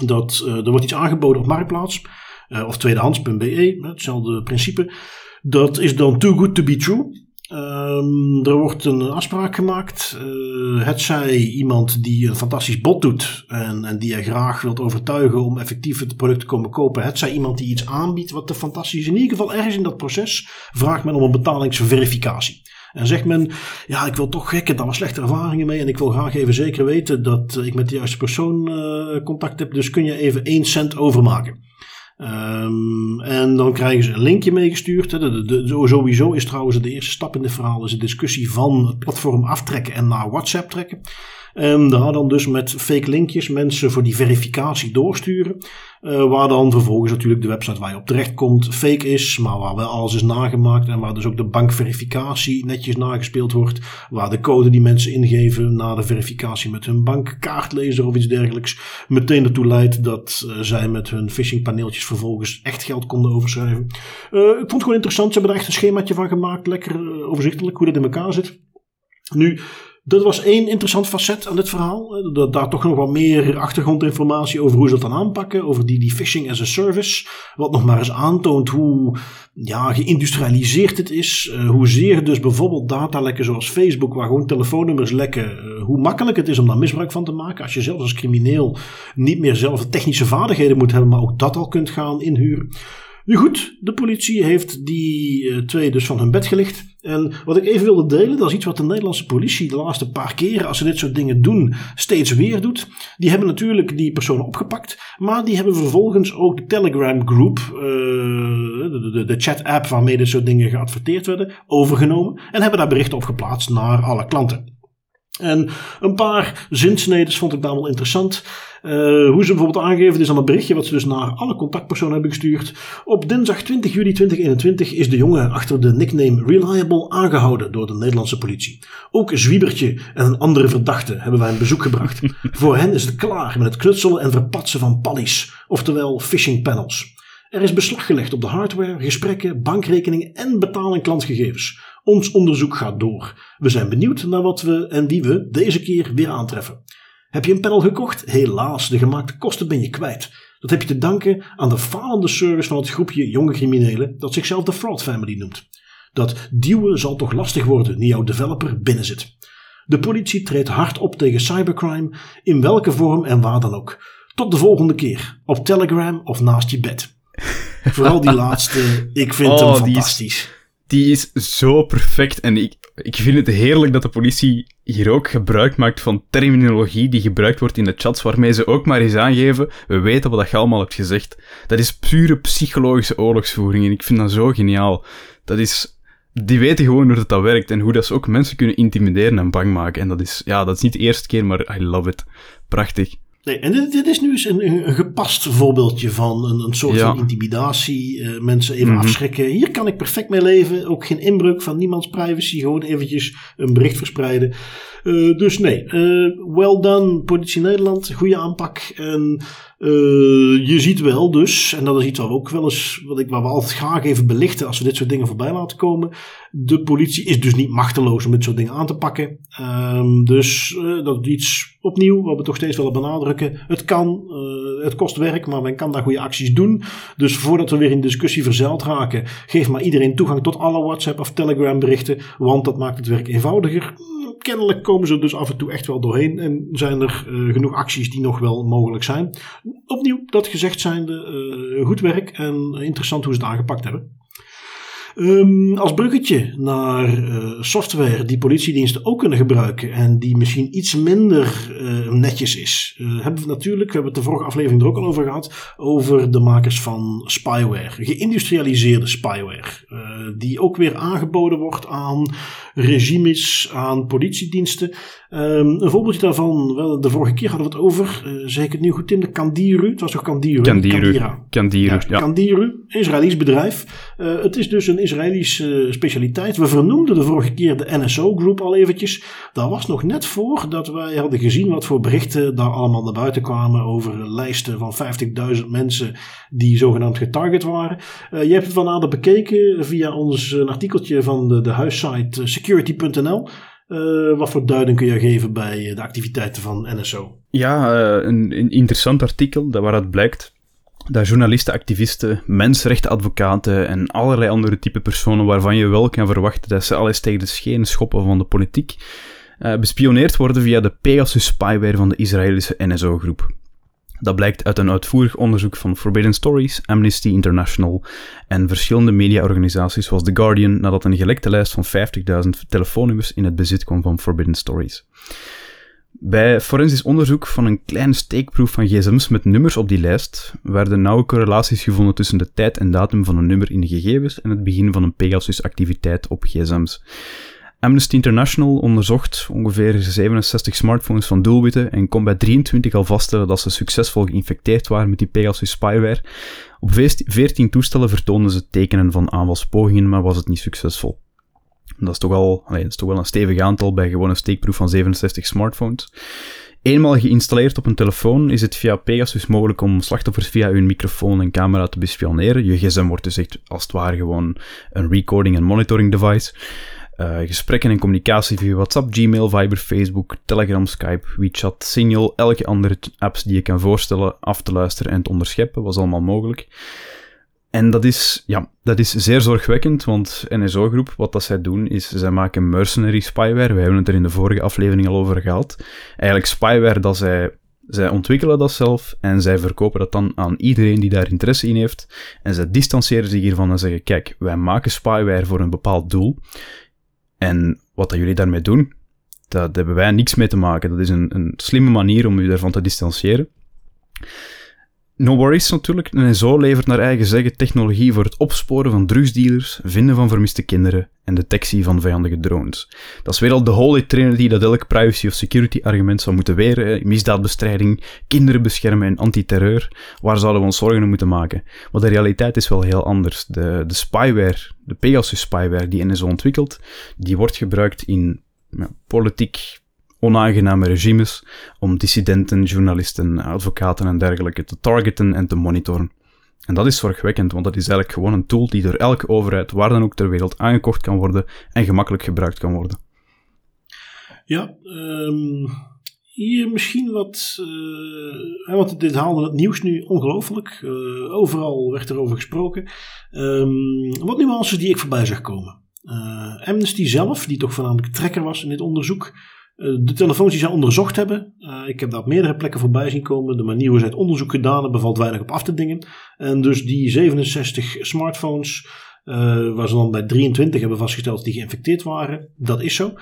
dat er wordt iets aangeboden op Marktplaats, of tweedehands.be, hetzelfde principe. Dat is dan too good to be true. Um, er wordt een afspraak gemaakt. Uh, het zij iemand die een fantastisch bod doet en, en die je graag wilt overtuigen om effectief het product te komen kopen. Het zij iemand die iets aanbiedt wat te fantastisch is. In ieder geval ergens in dat proces vraagt men om een betalingsverificatie. En zegt men, ja, ik wil toch gek, ik heb daar slechte ervaringen mee en ik wil graag even zeker weten dat ik met de juiste persoon uh, contact heb. Dus kun je even 1 cent overmaken. Um, en dan krijgen ze een linkje meegestuurd. De, sowieso is trouwens de eerste stap in dit verhaal is de discussie van het platform aftrekken en naar WhatsApp trekken. En daar dan dus met fake linkjes mensen voor die verificatie doorsturen. Uh, waar dan vervolgens natuurlijk de website waar je op terecht komt fake is, maar waar wel alles is nagemaakt en waar dus ook de bankverificatie netjes nagespeeld wordt. Waar de code die mensen ingeven na de verificatie met hun bankkaartlezer of iets dergelijks meteen ertoe leidt dat uh, zij met hun phishingpaneeltjes vervolgens echt geld konden overschrijven. Uh, ik vond het gewoon interessant, ze hebben er echt een schemaatje van gemaakt, lekker overzichtelijk hoe dat in elkaar zit. Nu, Dat was één interessant facet aan dit verhaal. Dat daar toch nog wat meer achtergrondinformatie over hoe ze dat dan aanpakken. Over die, die phishing as a service. Wat nog maar eens aantoont hoe ja, geïndustrialiseerd het is. Uh, hoezeer dus bijvoorbeeld datalekken zoals Facebook, waar gewoon telefoonnummers lekken. Uh, hoe makkelijk het is om daar misbruik van te maken. Als je zelfs als crimineel niet meer zelf de technische vaardigheden moet hebben, maar ook dat al kunt gaan inhuren. Nu goed, de politie heeft die uh, twee dus van hun bed gelicht. En wat ik even wilde delen, dat is iets wat de Nederlandse politie de laatste paar keren, als ze dit soort dingen doen, steeds weer doet. Die hebben natuurlijk die personen opgepakt, maar die hebben vervolgens ook de Telegram Group, uh, de, de, de chat-app waarmee dit soort dingen geadverteerd werden, overgenomen. En hebben daar berichten op geplaatst naar alle klanten. En een paar zinsneden vond ik daar wel interessant. Uh, hoe ze bijvoorbeeld aangeven, is dan een berichtje wat ze dus naar alle contactpersonen hebben gestuurd. Op dinsdag 20 juli 2021 is de jongen achter de nickname Reliable aangehouden door de Nederlandse politie. Ook Zwiebertje en een andere verdachte hebben wij een bezoek gebracht. Voor hen is het klaar met het knutselen en verpatsen van pallies, oftewel phishing panels. Er is beslag gelegd op de hardware, gesprekken, bankrekeningen en betaling klantgegevens. Ons onderzoek gaat door. We zijn benieuwd naar wat we en wie we deze keer weer aantreffen. Heb je een panel gekocht? Helaas, de gemaakte kosten ben je kwijt. Dat heb je te danken aan de falende service van het groepje jonge criminelen dat zichzelf de Fraud Family noemt. Dat duwen zal toch lastig worden nu jouw developer binnenzit. De politie treedt hard op tegen cybercrime, in welke vorm en waar dan ook. Tot de volgende keer, op Telegram of naast je bed. Vooral die laatste, ik vind oh, hem fantastisch die is zo perfect. En ik, ik vind het heerlijk dat de politie hier ook gebruik maakt van terminologie die gebruikt wordt in de chats, waarmee ze ook maar eens aangeven, we weten wat je allemaal hebt gezegd. Dat is pure psychologische oorlogsvoering en ik vind dat zo geniaal. Dat is, die weten gewoon hoe dat, dat werkt en hoe dat ze ook mensen kunnen intimideren en bang maken. En dat is, ja, dat is niet de eerste keer, maar I love it. Prachtig. Nee, en dit, dit, is nu eens een, een, gepast voorbeeldje van een, een soort van intimidatie. Uh, mensen even mm -hmm. afschrikken. Hier kan ik perfect mee leven. Ook geen inbreuk van niemands privacy. Gewoon eventjes een bericht verspreiden. Uh, dus nee, uh, well done politie Nederland. Goede aanpak. En je ziet wel dus, en dat is iets wat we ook wel eens, wat ik, waar we altijd graag even belichten als we dit soort dingen voorbij laten komen. De politie is dus niet machteloos om dit soort dingen aan te pakken. Ehm, dus dat is iets opnieuw, wat we toch steeds willen benadrukken. Het kan, uh, het kost werk, maar men kan daar goede acties doen. Dus voordat we weer in discussie verzeild raken, geef maar iedereen toegang tot alle WhatsApp of Telegram berichten, want dat maakt het werk eenvoudiger. Kennelijk komen ze dus af en toe echt wel doorheen en zijn er uh, genoeg acties die nog wel mogelijk zijn. Opnieuw, dat gezegd zijnde, uh, goed werk en interessant hoe ze het aangepakt hebben. Um, als bruggetje naar uh, software die politiediensten ook kunnen gebruiken en die misschien iets minder uh, netjes is, uh, hebben we natuurlijk, we hebben het de vorige aflevering er ook al over gehad, over de makers van spyware, geïndustrialiseerde spyware, die ook weer aangeboden wordt aan regimes, aan politiediensten. Um, een voorbeeldje daarvan, wel, de vorige keer hadden we het over, uh, zeg ik het nu goed Tim, de Kandiru. Het was toch Kandiru? Kandiru. Kandiru, ja. ja. Kandiru, Israëlisch bedrijf. Uh, het is dus een Israëlische specialiteit. We vernoemden de vorige keer de NSO Group al eventjes. Dat was nog net voor dat wij hadden gezien wat voor berichten daar allemaal naar buiten kwamen over lijsten van 50.000 mensen die zogenaamd getarget waren. Uh, je hebt het van nader bekeken via ons artikeltje van de, de huissite security.nl. Uh, wat voor duiding kun je geven bij de activiteiten van NSO? Ja, uh, een, interessant artikel dat waaruit blijkt dat journalisten, activisten, mensenrechtenadvocaten en allerlei andere type personen waarvan je wel kan verwachten dat ze alles tegen de schenen schoppen van de politiek, bespioneerd worden via de Pegasus spyware van de Israëlische NSO-groep. Dat blijkt uit een uitvoerig onderzoek van Forbidden Stories, Amnesty International en verschillende mediaorganisaties zoals The Guardian nadat een gelekte lijst van 50.000 telefoonnummers in het bezit kwam van Forbidden Stories. Bij forensisch onderzoek van een kleine steekproef van gsm's met nummers op die lijst werden nauwe correlaties gevonden tussen de tijd en datum van een nummer in de gegevens en het begin van een Pegasus-activiteit op gsm's. Amnesty International onderzocht ongeveer 67 smartphones van doelwitten en kon bij 23 al vaststellen dat ze succesvol geïnfecteerd waren met die Pegasus spyware. Op 14 toestellen vertoonden ze tekenen van aanvalspogingen, maar was het niet succesvol. Dat is toch, al, dat is toch wel een stevig aantal bij gewoon een steekproef van 67 smartphones. Eenmaal geïnstalleerd op een telefoon is het via Pegasus mogelijk om slachtoffers via hun microfoon en camera te bespioneren. Je gsm wordt dus echt als het ware gewoon een recording en monitoring device. Uh, gesprekken en communicatie via WhatsApp, Gmail, Viber, Facebook, Telegram, Skype, WeChat, Signal, elke andere apps die je kan voorstellen af te luisteren en te onderscheppen, was allemaal mogelijk. En dat is, ja, dat is zeer zorgwekkend, want NSO-groep, wat dat zij doen, is zij maken mercenary spyware. We hebben het er in de vorige aflevering al over gehad. Eigenlijk spyware dat zij, zij ontwikkelen dat zelf en zij verkopen dat dan aan iedereen die daar interesse in heeft. En zij distancieren zich hiervan en zeggen, kijk, wij maken spyware voor een bepaald doel. En wat dat jullie daarmee doen, dat hebben wij niks mee te maken. Dat is een, een slimme manier om u daarvan te distancieren. No worries natuurlijk, en zo levert naar eigen zeggen technologie voor het opsporen van drugsdealers, vinden van vermiste kinderen en detectie van vijandige drones. Dat is weer al de holy trinity dat elk privacy of security argument zou moeten weren. Misdaadbestrijding, kinderen beschermen en antiterreur. Waar zouden we ons zorgen om moeten maken? Maar de realiteit is wel heel anders. De, de spyware, de Pegasus spyware die NSO ontwikkelt, die wordt gebruikt in ja, politiek onaangename regimes om dissidenten, journalisten, advocaten en dergelijke te targeten en te monitoren. En dat is zorgwekkend, want dat is eigenlijk gewoon een tool die door elke overheid, waar dan ook ter wereld, aangekocht kan worden en gemakkelijk gebruikt kan worden. Ja, um, hier misschien wat. Uh, want dit haalde het nieuws nu ongelooflijk. Uh, overal werd erover gesproken. Um, wat nuances die ik voorbij zag komen. Uh, Amnesty zelf, die toch voornamelijk trekker was in dit onderzoek, eh, de telefoons die zij onderzocht hebben, uh, ik heb daar op meerdere plekken voorbij zien komen. De manier hoe zij het onderzoek gedaan hebben, valt weinig op af te dingen. En dus die 67 smartphones, uh, waar ze dan bij 23 hebben vastgesteld die geïnfecteerd waren, dat is zo.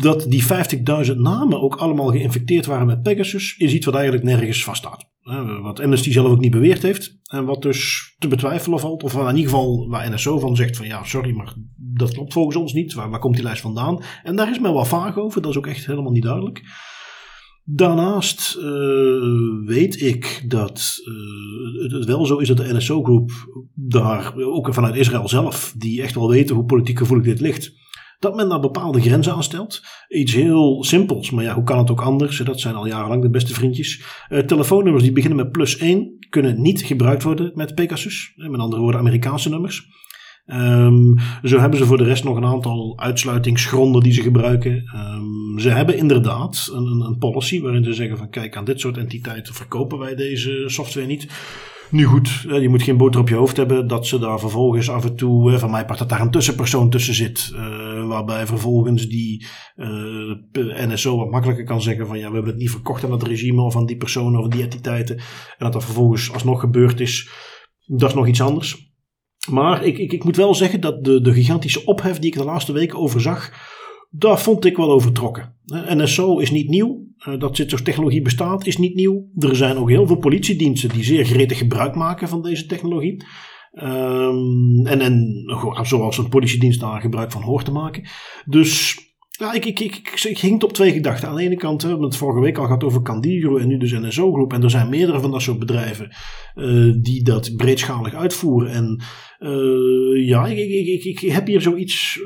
Dat die 50.000 namen ook allemaal geïnfecteerd waren met Pegasus, is iets wat eigenlijk nergens vaststaat. Wat Amnesty zelf ook niet beweerd heeft. En wat dus te betwijfelen valt. Of in ieder geval waar NSO van zegt van ja, sorry, maar dat klopt volgens ons niet. Waar, waar komt die lijst vandaan? En daar is men wel vaag over. Dat is ook echt helemaal niet duidelijk. Daarnaast uh, weet ik dat uh, het wel zo is dat de NSO-groep daar, ook vanuit Israël zelf, die echt wel weten hoe politiek gevoelig dit ligt, dat men daar bepaalde grenzen aan stelt. Iets heel simpels, maar ja, hoe kan het ook anders? Dat zijn al jarenlang de beste vriendjes. Uh, telefoonnummers die beginnen met plus 1 kunnen niet gebruikt worden met Pegasus. Met andere woorden, Amerikaanse nummers. Um, zo hebben ze voor de rest nog een aantal uitsluitingsgronden die ze gebruiken. Um, ze hebben inderdaad een, een, policy waarin ze zeggen van kijk aan dit soort entiteiten verkopen wij deze software niet. Nu goed, je moet geen boter op je hoofd hebben dat ze daar vervolgens af en toe, van mij part dat daar een tussenpersoon tussen zit. Uh, waarbij vervolgens die eh, NSO wat makkelijker kan zeggen van ja, we hebben het niet verkocht aan dat regime of aan die persoon of die entiteiten. En dat dat vervolgens alsnog gebeurd is, dat is nog iets anders. Maar ik, ik, ik moet wel zeggen dat de, de gigantische ophef die ik de laatste weken overzag, daar vond ik wel overtrokken. NSO is niet nieuw. Eh, dat dit soort technologie bestaat is niet nieuw. Er zijn ook heel veel politiediensten die zeer gretig gebruik maken van deze technologie. Um, en, en zoals een politiedienst daar gebruik van hoort te maken. Dus ja, ik, ik, ik, ik, hing op twee gedachten. Aan de ene kant, we hebben het vorige week al gehad over Candigro en nu dus NSO Groep. En er zijn meerdere van dat soort bedrijven uh, die dat breedschalig uitvoeren. En uh, ja, ik, ik, ik, ik, heb hier zoiets.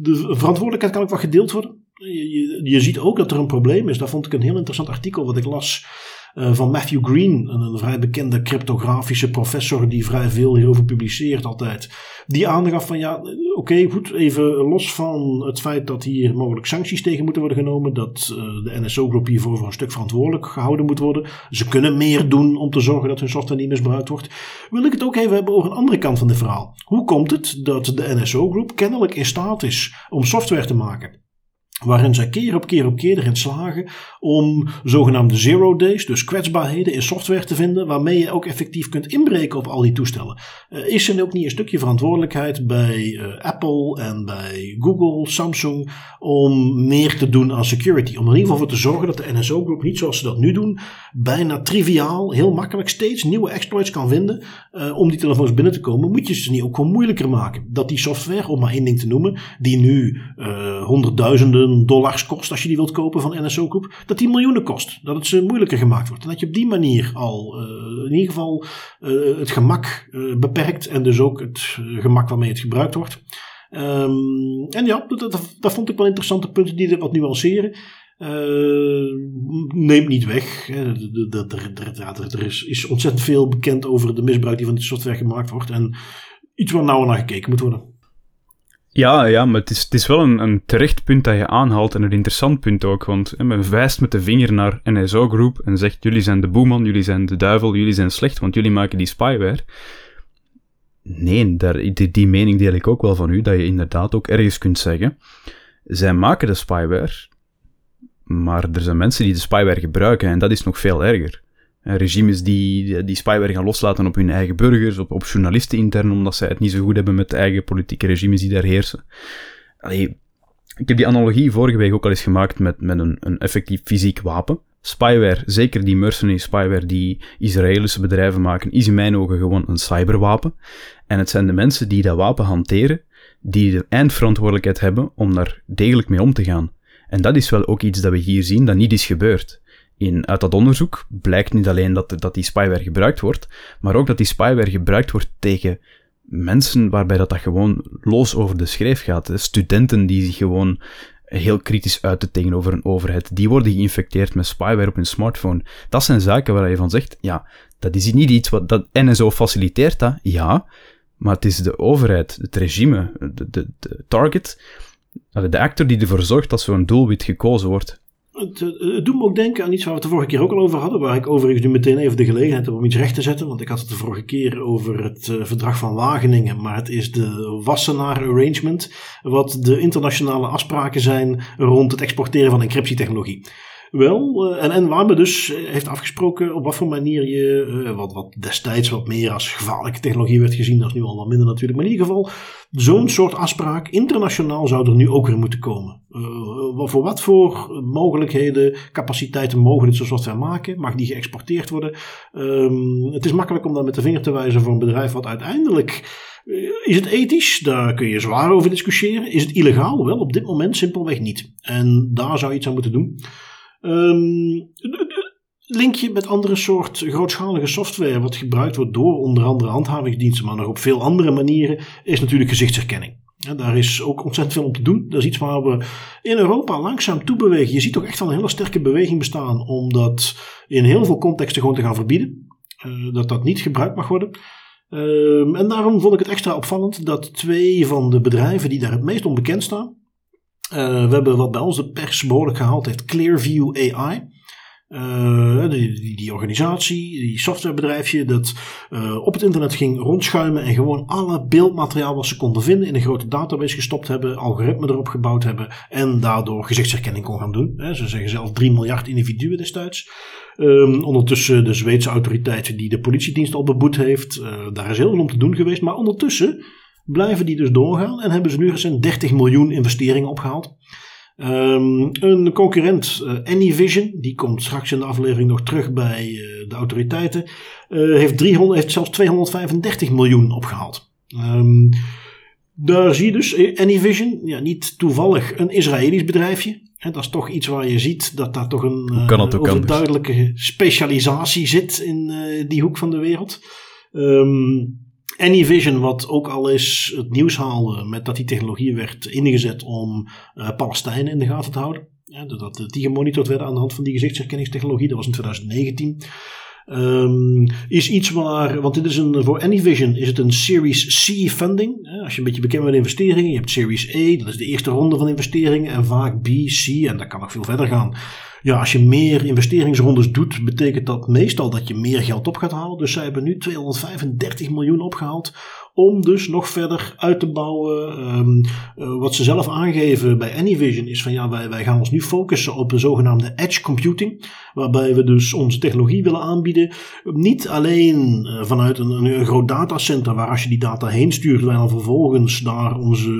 De verantwoordelijkheid kan ook wel gedeeld worden. Je, je, ziet ook dat er een probleem is. Daar vond ik een heel interessant artikel wat ik las. Uh, van Matthew Green, een, een, vrij bekende cryptografische professor die vrij veel hierover publiceert altijd. Die aangaf van ja, oké, goed, even los van het feit dat hier mogelijk sancties tegen moeten worden genomen, dat uh, de NSO-groep hiervoor voor een stuk verantwoordelijk gehouden moet worden. Ze kunnen meer doen om te zorgen dat hun software niet misbruikt wordt. Wil ik het ook even hebben over een andere kant van het verhaal. Hoe komt het dat de NSO-groep kennelijk in staat is om software te maken waarin zij keer op keer op keer erin slagen om zogenaamde zero days, dus kwetsbaarheden in software te vinden, waarmee je ook effectief kunt inbreken op al die toestellen. Uh, is er ook niet een stukje verantwoordelijkheid bij uh, Apple en bij Google, Samsung, om meer te doen aan security? Om er in ieder geval voor te zorgen dat de NSO-groep niet zoals ze dat nu doen, bijna triviaal, heel makkelijk steeds nieuwe exploits kan vinden uh, om die telefoons binnen te komen. Moet je ze niet ook gewoon moeilijker maken. Dat die software, om maar één ding te noemen, die nu honderdduizenden dollars kost als je die wilt kopen van NSO Groep, dat die miljoenen kost. Dat het ze moeilijker gemaakt wordt. En dat je op die manier al uh, in ieder geval uh, het gemak uh, beperkt en dus ook het gemak waarmee het gebruikt wordt. Um, en ja, dat, dat, vond ik wel interessante punten die dit wat nuanceren. neemt niet weg. Er is, is ontzettend veel bekend over de misbruik die van die software gemaakt wordt. En iets waar nauwer naar gekeken moet worden. Ja, ja, maar het is, het is wel een, een terecht punt dat je aanhaalt en een interessant punt ook, want hè, men wijst met de vinger naar NSO Group en zegt jullie zijn de boeman, jullie zijn de duivel, jullie zijn slecht, want jullie maken die spyware. Nee, daar, die, die mening deel ik ook wel van u, dat je inderdaad ook ergens kunt zeggen, zij maken de spyware, maar er zijn mensen die de spyware gebruiken en dat is nog veel erger. Regimes die, die spyware gaan loslaten op hun eigen burgers, op, op journalisten intern, omdat zij het niet zo goed hebben met de eigen politieke regimes die daar heersen. Allee, ik heb die analogie vorige week ook al eens gemaakt met, met een, een effectief fysiek wapen. Spyware, zeker die mercenary spyware die Israëlische bedrijven maken, is in mijn ogen gewoon een cyberwapen. En het zijn de mensen die dat wapen hanteren, die de eindverantwoordelijkheid hebben om daar degelijk mee om te gaan. En dat is wel ook iets dat we hier zien, dat niet is gebeurd. In, uit dat onderzoek blijkt niet alleen dat, dat die spyware gebruikt wordt, maar ook dat die spyware gebruikt wordt tegen mensen waarbij dat, dat gewoon los over de schreef gaat. Studenten die zich gewoon heel kritisch uiten tegenover een overheid, die worden geïnfecteerd met spyware op hun smartphone. Dat zijn zaken waar je van zegt, ja, dat is niet iets wat dat NSO faciliteert, dat, ja, maar het is de overheid, het regime, de, de, de target, de actor die ervoor zorgt dat zo'n doelwit gekozen wordt. Het, het, doet me ook denken aan iets waar we het de vorige keer ook al over hadden, waar ik overigens nu meteen even de gelegenheid heb om iets recht te zetten, want ik had het de vorige keer over het uh, verdrag van Wageningen, maar het is de Wassenaar Arrangement, wat de internationale afspraken zijn rond het exporteren van encryptietechnologie. Wel, uh, en, en waar men dus heeft afgesproken op wat voor manier je, uh, wat, wat destijds wat meer als gevaarlijke technologie werd gezien, dat is nu al wat minder natuurlijk, maar in ieder geval, zo'n soort afspraak internationaal zou er nu ook weer moeten komen. Voor wat voor mogelijkheden, capaciteiten mogen dit zo'n software maken? Mag die geëxporteerd worden? Um, het is makkelijk om dan met de vinger te wijzen voor een bedrijf wat uiteindelijk is het ethisch? Daar kun je zwaar over discussiëren. Is het illegaal? Wel, op dit moment simpelweg niet. En daar zou je iets aan moeten doen. Um, linkje met andere soort grootschalige software, wat gebruikt wordt door onder andere handhavingsdiensten, maar nog op veel andere manieren, is natuurlijk gezichtsherkenning. Daar is ook ontzettend veel om te doen. Dat is iets waar we in Europa langzaam toe bewegen. Je ziet toch echt wel een hele sterke beweging bestaan om dat in heel veel contexten gewoon te gaan verbieden. Uh, dat dat niet gebruikt mag worden. Uh, en daarom vond ik het extra opvallend dat twee van de bedrijven die daar het meest onbekend staan, we hebben wat bij ons de pers behoorlijk gehaald heeft, Clearview AI. Uh, die, die, organisatie, die softwarebedrijfje, dat uh, op het internet ging rondschuimen en gewoon alle beeldmateriaal wat ze konden vinden in een grote database gestopt hebben, algoritmen erop gebouwd hebben en daardoor gezichtsherkenning kon gaan doen. Ze zeggen zelf 3 miljard individuen destijds. Um, ondertussen de Zweedse autoriteit die de politiedienst al beboet heeft, daar is heel veel om te doen geweest, maar ondertussen blijven die dus doorgaan en hebben ze nu recent 30 miljoen investeringen opgehaald. Um, een concurrent, uh, Anyvision, die komt straks in de aflevering nog terug bij uh, de autoriteiten, uh, heeft, 300, heeft zelfs 235 miljoen opgehaald. Um, daar zie je dus Anyvision, ja, niet toevallig een Israëlisch bedrijfje. Dat is toch iets waar je ziet dat daar toch een overduidelijke specialisatie zit in die hoek van de wereld. Um, Anyvision, wat ook al eens het nieuws haalde met dat die technologie werd ingezet om uh, Palestijnen in de gaten te houden. Ja, die gemonitord werden aan de hand van die gezichtsherkenningstechnologie. Dat was in 2019. Um, is iets waar, want dit is een, voor Anyvision is het een Series C funding. Als je een beetje bekend bent met investeringen, je hebt Series A, dat is de eerste ronde van investeringen, en vaak B, C, en dat kan nog veel verder gaan. Ja, als je meer investeringsrondes doet, betekent dat meestal dat je meer geld op gaat halen. Dus zij hebben nu 235 miljoen opgehaald om dus nog verder uit te bouwen. Um, uh, wat ze zelf aangeven bij Anyvision is van ja, wij, wij gaan ons nu focussen op de zogenaamde edge computing. Waarbij we dus onze technologie willen aanbieden. Niet alleen uh, vanuit een, een, een groot datacenter waar als je die data heen stuurt, wij dan vervolgens daar onze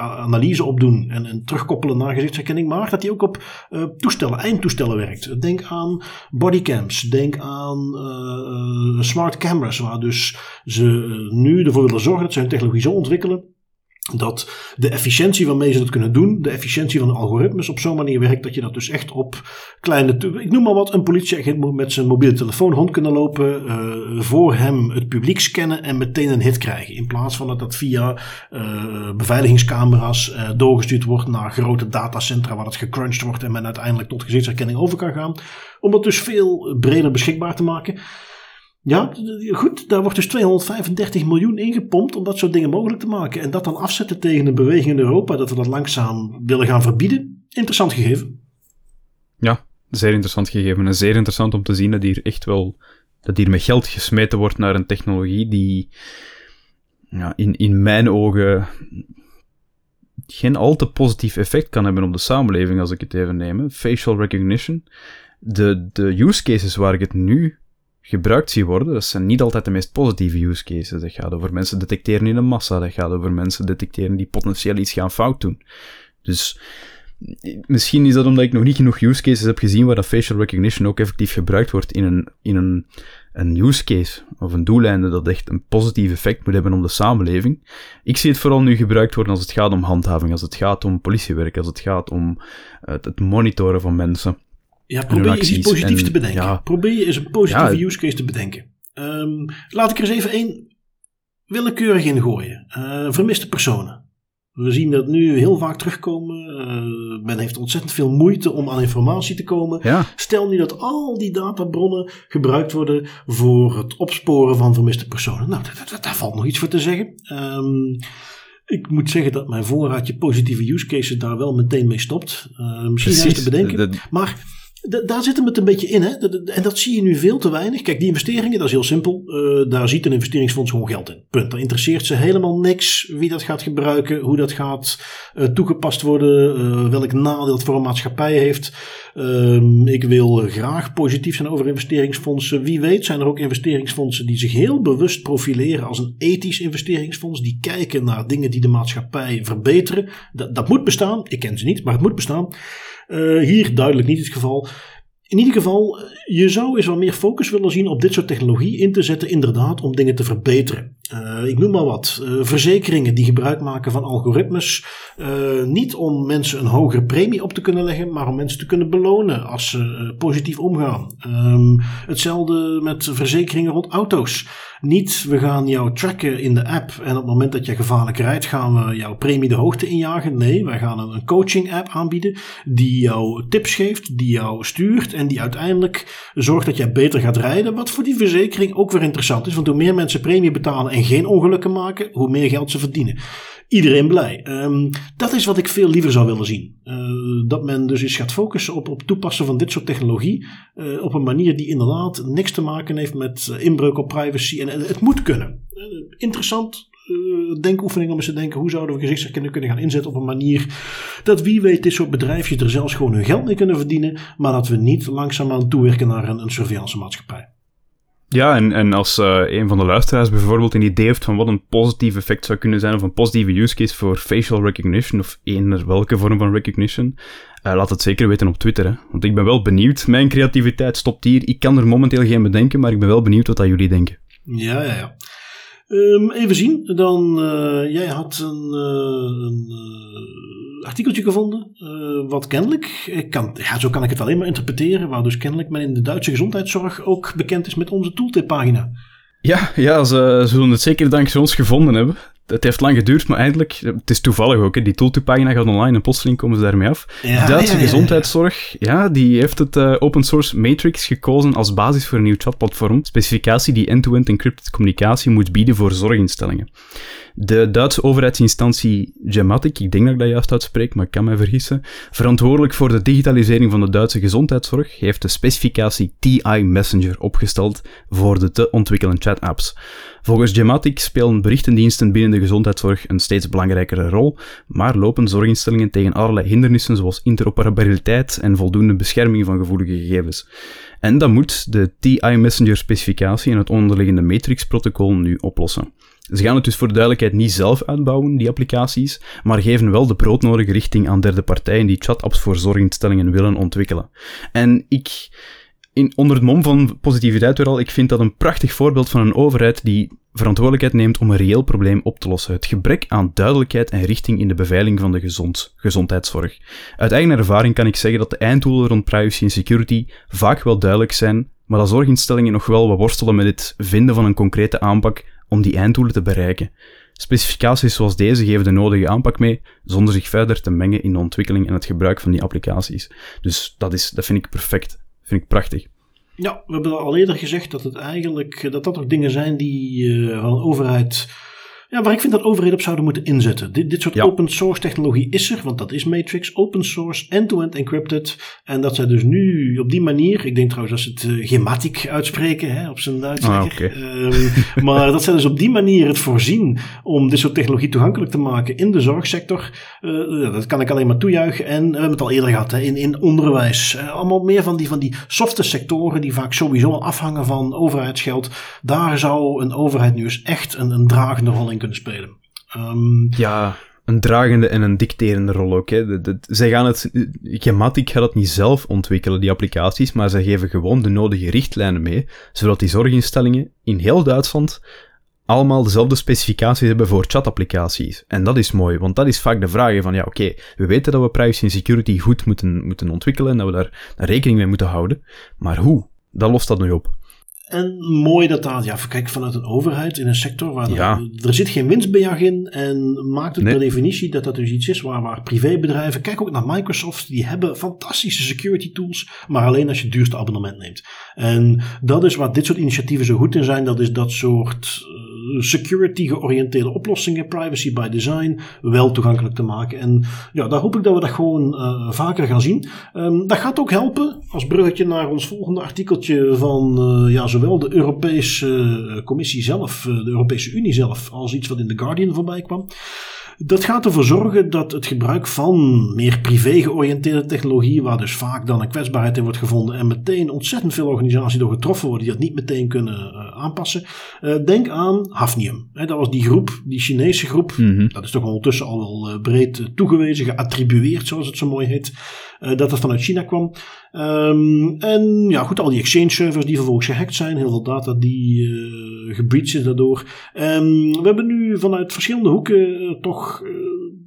analyse opdoen en, en terugkoppelen naar gezichtsherkenning, maar dat die ook op uh, toestellen, eindtoestellen werkt. Denk aan bodycams, denk aan uh, smart cameras, waar dus ze nu ervoor willen zorgen dat ze hun technologie zo ontwikkelen dat de efficiëntie waarmee ze dat kunnen doen, de efficiëntie van de algoritmes op zo'n manier werkt dat je dat dus echt op kleine, ik noem maar wat, een politieagent moet met zijn mobiele telefoon rond kunnen lopen, uh, voor hem het publiek scannen en meteen een hit krijgen. In plaats van dat dat via uh, beveiligingscamera's uh, doorgestuurd wordt naar grote datacentra waar het gecrunched wordt en men uiteindelijk tot gezichtsherkenning over kan gaan. Om het dus veel breder beschikbaar te maken. Ja, goed, daar wordt dus 235 miljoen ingepompt om dat soort dingen mogelijk te maken. En dat dan afzetten tegen een beweging in Europa dat we dat langzaam willen gaan verbieden. Interessant gegeven. Ja, zeer interessant gegeven. En zeer interessant om te zien dat hier echt wel, dat hier met geld gesmeten wordt naar een technologie die ja, in, in mijn ogen geen al te positief effect kan hebben op de samenleving, als ik het even neem. Facial recognition. De, de use cases waar ik het nu gebruikt zie worden, dat zijn niet altijd de meest positieve use cases. Dat gaat over mensen detecteren in een massa, dat gaat over mensen detecteren die potentieel iets gaan fout doen. Dus misschien is dat omdat ik nog niet genoeg use cases heb gezien waar dat facial recognition ook effectief gebruikt wordt in een, in een, een use case of een doeleinde dat echt een positief effect moet hebben op de samenleving. Ik zie het vooral nu gebruikt worden als het gaat om handhaving, als het gaat om politiewerk, als het gaat om het monitoren van mensen. Ja, probeer je iets positiefs te bedenken. probeer je eens een positieve use case te bedenken. Um, laat ik er eens even één willekeurig in gooien. Uh, vermiste personen. We zien dat nu heel vaak terugkomen. Uh, men heeft ontzettend veel moeite om aan informatie te komen. Stel nu dat al die databronnen gebruikt worden voor het opsporen van vermiste personen. Nou, daar valt nog iets voor te zeggen. Um, ik moet zeggen dat mijn voorraadje positieve use cases daar wel meteen mee stopt. Uh, misschien Precies, te bedenken. Maar daar zit hem het een beetje in. Hè? En dat zie je nu veel te weinig. Kijk, die investeringen, dat is heel simpel. Uh, daar ziet een investeringsfonds gewoon geld in. Punt. Daar interesseert ze helemaal niks wie dat gaat gebruiken, hoe dat gaat uh, toegepast worden, uh, welk nadeel het voor een maatschappij heeft. Ehm, ik wil graag positief zijn over investeringsfondsen. Wie weet zijn er ook investeringsfondsen die zich heel bewust profileren als een ethisch investeringsfonds. Die kijken naar dingen die de maatschappij verbeteren. Dat, dat moet bestaan. Ik ken ze niet, maar het moet bestaan. Uh, hier duidelijk niet het geval. In ieder geval, je zou eens wat meer focus willen zien op dit soort technologie in te zetten, inderdaad, om dingen te verbeteren. Uh, ik noem maar wat. Uh, verzekeringen die gebruik maken van algoritmes. Uh, niet om mensen een hogere premie op te kunnen leggen, maar om mensen te kunnen belonen als ze positief omgaan. Um, hetzelfde met verzekeringen rond auto's. Niet, we gaan jou tracken in de app en op het moment dat je gevaarlijk rijdt, gaan we jouw premie de hoogte injagen. Nee, wij gaan een coaching app aanbieden die jou tips geeft, die jou stuurt en die uiteindelijk zorgt dat jij beter gaat rijden. Wat voor die verzekering ook weer interessant is, want hoe meer mensen premie betalen en geen ongelukken maken, hoe meer geld ze verdienen. Iedereen blij. Um, dat is wat ik veel liever zou willen zien. Uh, dat men dus eens gaat focussen op, op toepassen van dit soort technologie. Uh, op een manier die inderdaad niks te maken heeft met uh, inbreuk op privacy. En, het moet kunnen. interessant denkoefening om eens te denken hoe zouden we gezichtsherkenning kunnen gaan inzetten op een manier dat wie weet dit soort bedrijfjes er zelfs gewoon hun geld mee kunnen verdienen, maar dat we niet langzaamaan toewerken naar een surveillance maatschappij. Ja, en, en als uh, een van de luisteraars bijvoorbeeld een idee heeft van wat een positief effect zou kunnen zijn, of een positieve use case voor facial recognition, of eender welke vorm van recognition, uh, laat het zeker weten op Twitter. Hè? Want ik ben wel benieuwd. Mijn creativiteit stopt hier. Ik kan er momenteel geen bedenken, maar ik ben wel benieuwd wat dat jullie denken. Ja, ja, ja. Um, even zien. Dan, uh, jij had een, een artikeltje gevonden, uh, wat kennelijk, ik kan, ja, zo kan ik het alleen maar interpreteren, waar dus kennelijk men in de Duitse gezondheidszorg ook bekend is met onze tooltip-pagina. Ja, ja ze zullen het zeker dankzij ons gevonden hebben. Het heeft lang geduurd, maar eindelijk, het is toevallig ook, hè, die tooltip-pagina gaat online en plotseling komen ze daarmee af. de Duitse gezondheidszorg, ja, die heeft het uh, open source Matrix gekozen als basis voor een nieuw chatplatform, specificatie die end-to-end -end encrypted communicatie moet bieden voor zorginstellingen. De Duitse overheidsinstantie Gematik, ik denk dat ik dat juist uitspreek, maar ik kan mij vergissen, verantwoordelijk voor de digitalisering van de Duitse gezondheidszorg, heeft de specificatie TI Messenger opgesteld voor de te ontwikkelen chat-apps. Volgens Gematik spelen berichtendiensten binnen de gezondheidszorg een steeds belangrijkere rol, maar lopen zorginstellingen tegen allerlei hindernissen zoals interoperabiliteit en voldoende bescherming van gevoelige gegevens. En dat moet de TI Messenger specificatie en het onderliggende Matrix-protocol nu oplossen. Ze gaan het dus voor de duidelijkheid niet zelf uitbouwen, die applicaties, maar geven wel de broodnodige richting aan derde partijen die chat-apps voor zorginstellingen willen ontwikkelen. En ik, in, onder het mom van positiviteit weer al, ik vind dat een prachtig voorbeeld van een overheid die verantwoordelijkheid neemt om een reëel probleem op te lossen. Het gebrek aan duidelijkheid en richting in de beveiliging van de gezond, gezondheidszorg. Uit eigen ervaring kan ik zeggen dat de einddoelen rond privacy en security vaak wel duidelijk zijn, maar dat zorginstellingen nog wel wat worstelen met het vinden van een concrete aanpak om die einddoelen te bereiken. Specificaties zoals deze geven de nodige aanpak mee, zonder zich verder te mengen in de ontwikkeling en het gebruik van die applicaties. Dus dat, is, dat vind ik perfect. vind ik prachtig. Ja, we hebben al eerder gezegd dat het eigenlijk dat dat ook dingen zijn die uh, van overheid ja, waar ik vind dat overheden op zouden moeten inzetten. Dit, dit soort open source technologie is er, want dat is Matrix. Open source, end-to-end encrypted. En dat zij dus nu op die manier, ik denk trouwens dat ze het uh, gematic uitspreken hè, op zijn Duits. Ah, okay. um, maar dat zij dus op die manier het voorzien om dit soort technologie toegankelijk te maken in de zorgsector. Uh, dat kan ik alleen maar toejuichen. En we hebben het al eerder gehad hè, in, in onderwijs. Uh, allemaal meer van die, van die softe sectoren die vaak sowieso al afhangen van overheidsgeld. Daar zou een overheid nu eens echt een, een dragende rol in kunnen spelen. Um, ja, een dragende en een dicterende rol ook. Hè. De, zij gaan het, Gematic gaat het niet zelf ontwikkelen, die applicaties, maar zij geven gewoon de nodige richtlijnen mee, zodat die zorginstellingen in heel Duitsland allemaal dezelfde specificaties hebben voor chatapplicaties. En dat is mooi, want dat is vaak de vraag van, ja, oké, we weten dat we privacy en security goed moeten, moeten ontwikkelen en dat we daar rekening mee moeten houden, maar hoe? Dat lost dat nu op. En mooi dat dat, ja, kijk, vanuit een overheid in een sector waar ja. er, zit geen winstbejag in en maakt het per definitie dat dat dus iets is waar, waar privébedrijven, kijk ook naar Microsoft, die hebben fantastische security tools, maar alleen als je het duurste abonnement neemt. En dat is waar dit soort initiatieven zo goed in zijn, dat is dat soort security georiënteerde oplossingen, privacy by design, wel toegankelijk te maken. En ja, daar hoop ik dat we dat gewoon uh, vaker gaan zien. Um, dat gaat ook helpen als bruggetje naar ons volgende artikeltje van uh, ja, zowel de Europese Commissie zelf, de Europese Unie zelf, als iets wat in The Guardian voorbij kwam. Dat gaat ervoor zorgen dat het gebruik van meer privé georiënteerde technologie, waar dus vaak dan een kwetsbaarheid in wordt gevonden en meteen ontzettend veel organisaties door getroffen worden die dat niet meteen kunnen uh, aanpassen. Uh, denk aan Hafnium. Dat was die groep, die Chinese groep. Mm -hmm. Dat is toch ondertussen al wel uh, breed toegewezen, geattribueerd zoals het zo mooi heet. Dat het vanuit China kwam. Um, en ja, goed, al die exchange servers die vervolgens gehackt zijn, heel veel data die uh, gebreached is daardoor. Um, we hebben nu vanuit verschillende hoeken uh, toch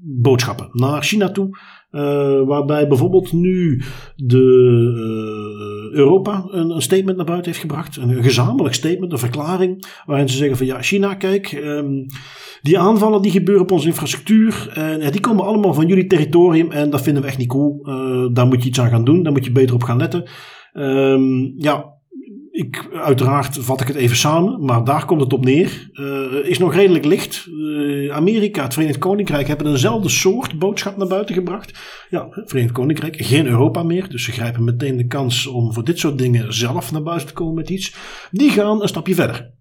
boodschappen naar China toe. waarbij bijvoorbeeld nu de Europa een, een, statement naar buiten heeft gebracht. Een, gezamenlijk statement, een verklaring. Waarin ze zeggen van ja, China, kijk. Um, die aanvallen die gebeuren op onze infrastructuur, en, ja, die komen allemaal van jullie territorium en dat vinden we echt niet cool. Uh, daar moet je iets aan gaan doen, daar moet je beter op gaan letten. Um, ja, ik, uiteraard vat ik het even samen, maar daar komt het op neer. Uh, is nog redelijk licht. Uh, Amerika, het Verenigd Koninkrijk hebben eenzelfde soort boodschap naar buiten gebracht. Ja, het Verenigd Koninkrijk, geen Europa meer. Dus ze grijpen meteen de kans om voor dit soort dingen zelf naar buiten te komen met iets. Die gaan een stapje verder.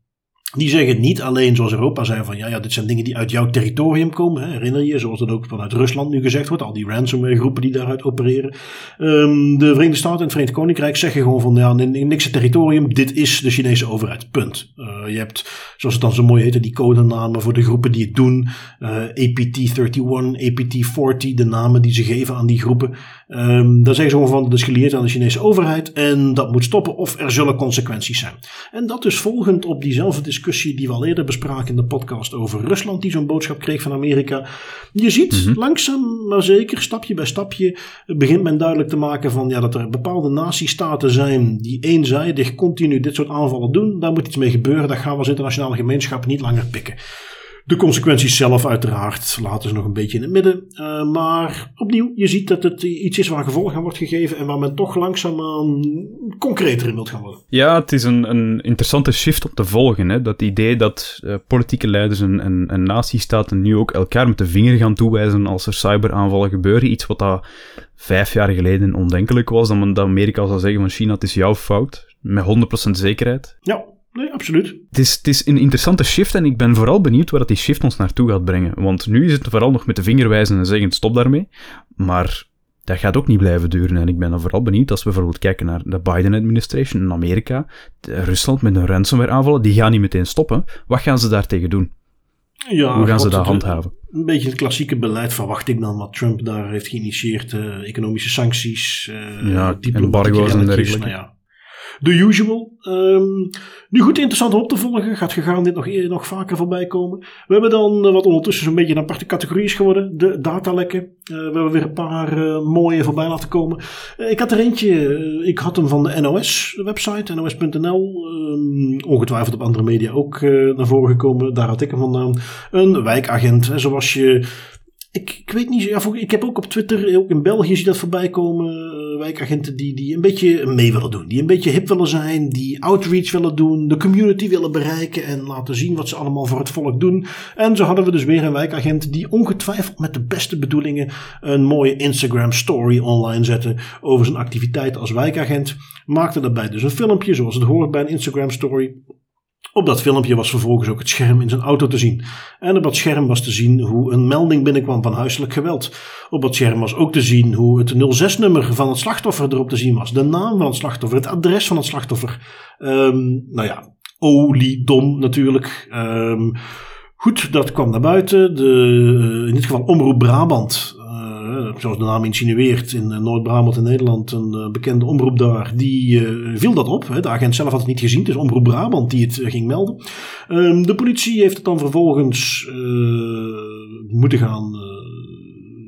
Die zeggen niet alleen zoals Europa zei van ja, ja, dit zijn dingen die uit jouw territorium komen. Hè. Herinner je, zoals dat ook vanuit Rusland nu gezegd wordt, al die ransomware groepen die daaruit opereren. Um, de Verenigde Staten en het Verenigd Koninkrijk zeggen gewoon van ja, niks territorium, dit is de Chinese overheid. Punt. Uh, je hebt, zoals het dan zo mooi heet, die codenamen voor de groepen die het doen. Uh, APT31, APT40, de namen die ze geven aan die groepen. Um, daar zeggen ze van dat is geleerd aan de Chinese overheid en dat moet stoppen of er zullen consequenties zijn. En dat is volgend op diezelfde discussie die we al eerder bespraken in de podcast over Rusland, die zo'n boodschap kreeg van Amerika. Je ziet mm -hmm. langzaam maar zeker, stapje bij stapje, begint men duidelijk te maken van ja, dat er bepaalde natiestaten zijn die eenzijdig continu dit soort aanvallen doen. Daar moet iets mee gebeuren. Dat gaan we als internationale gemeenschap niet langer pikken. De consequenties zelf uiteraard laten ze nog een beetje in het midden. Uh, maar opnieuw, je ziet dat het iets is waar gevolg aan wordt gegeven en waar men toch langzaamaan concreter in wilt gaan worden. Ja, het is een, een interessante shift op te volgen. Hè? Dat idee dat uh, politieke leiders en, en, en nu ook elkaar met de vinger gaan toewijzen als er cyberaanvallen gebeuren. Iets wat dat vijf jaar geleden ondenkelijk was. Dat, dat Amerika zou zeggen van China, het is jouw fout. Met 100% zekerheid. Ja, Nee, absoluut. Het is, het is een interessante shift en ik ben vooral benieuwd waar dat die shift ons naartoe gaat brengen. Want nu is het vooral nog met de vinger wijzen en zeggen stop daarmee. Maar dat gaat ook niet blijven duren. En ik ben dan vooral benieuwd als we bijvoorbeeld kijken naar de Biden-administration in Amerika. Rusland met een ransomware aanvallen, die gaan niet meteen stoppen. Wat gaan ze daartegen doen? Ja, Hoe gaan ze dat handhaven? Een beetje het klassieke beleid verwacht ik dan wat Trump daar heeft geïnitieerd. Uh, economische sancties, uh, ja, embargo's en dergelijke. Nou ja, the usual. Um, nu goed, interessant op te volgen. Gaat gegaan dit nog, nog vaker voorbij komen. We hebben dan uh, wat ondertussen zo'n beetje een aparte categorie is geworden. De datalekken. Uh, we hebben weer een paar mooie voorbij laten komen. ik had er eentje. ik had hem van de NOS-website. NOS.nl. Um, ehm, ongetwijfeld op andere media ook naar voren gekomen. Daar had ik hem vandaan. Een wijkagent. Hè, zoals je... Ik, ik weet niet, ja, ik heb ook op Twitter, ook in België zie dat voorbij komen wijkagenten die, die een beetje mee willen doen. Die een beetje hip willen zijn, die outreach willen doen, de community willen bereiken en laten zien wat ze allemaal voor het volk doen. En zo hadden we dus weer een wijkagent die ongetwijfeld met de beste bedoelingen een mooie Instagram story online zette over zijn activiteit als wijkagent. Maakte daarbij dus een filmpje zoals het hoort bij een Instagram story. Op dat filmpje was vervolgens ook het scherm in zijn auto te zien. En op dat scherm was te zien hoe een melding binnenkwam van huiselijk geweld. Op dat scherm was ook te zien hoe het 06-nummer van het slachtoffer erop te zien was. De naam van het slachtoffer, het adres van het slachtoffer. Um, nou ja, oliedom natuurlijk. Um, goed, dat kwam naar buiten. De, in dit geval Omroep Brabant zoals de naam insinueert, in eh, Noord-Brabant in Nederland, een eh, bekende omroep daar, die eh, viel dat op. Hè. De agent zelf had het niet gezien, het is Omroep Brabant die het ging melden. Ehm, de politie heeft het dan vervolgens moeten gaan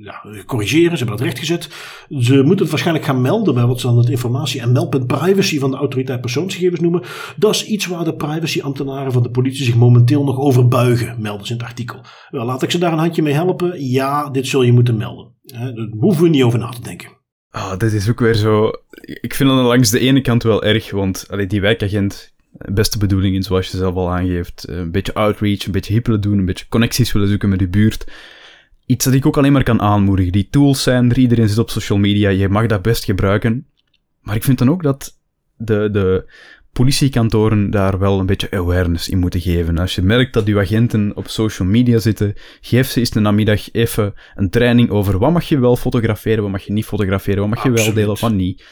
ja, corrigeren. Ze hebben dat rechtgezet. Ze moeten het waarschijnlijk gaan melden bij wat ze dan het informatie- en meldpunt privacy van de autoriteit persoonsgegevens noemen. Dat is iets waar de privacyambtenaren van de politie zich momenteel nog over buigen, melden ze in het artikel. Wel, laat ik ze daar een handje mee helpen. Ja, dit zul je moeten melden. Daar hoeven we niet over na te denken. Ah, dit is ook weer zo. Ik vind het langs de ene kant wel erg, want allee, die wijkagent, beste bedoelingen, zoals je zelf al aangeeft, een beetje outreach, een beetje hippelen doen, een beetje connecties willen zoeken met je buurt iets dat ik ook alleen maar kan aanmoedigen. Die tools zijn er, iedereen zit op social media, je mag dat best gebruiken. Maar ik vind dan ook dat de, de politiekantoren daar wel een beetje awareness in moeten geven. Als je merkt dat uw agenten op social media zitten, geef ze eens de namiddag even een training over wat mag je wel fotograferen, wat mag je niet fotograferen, wat mag je wel delen, van niet.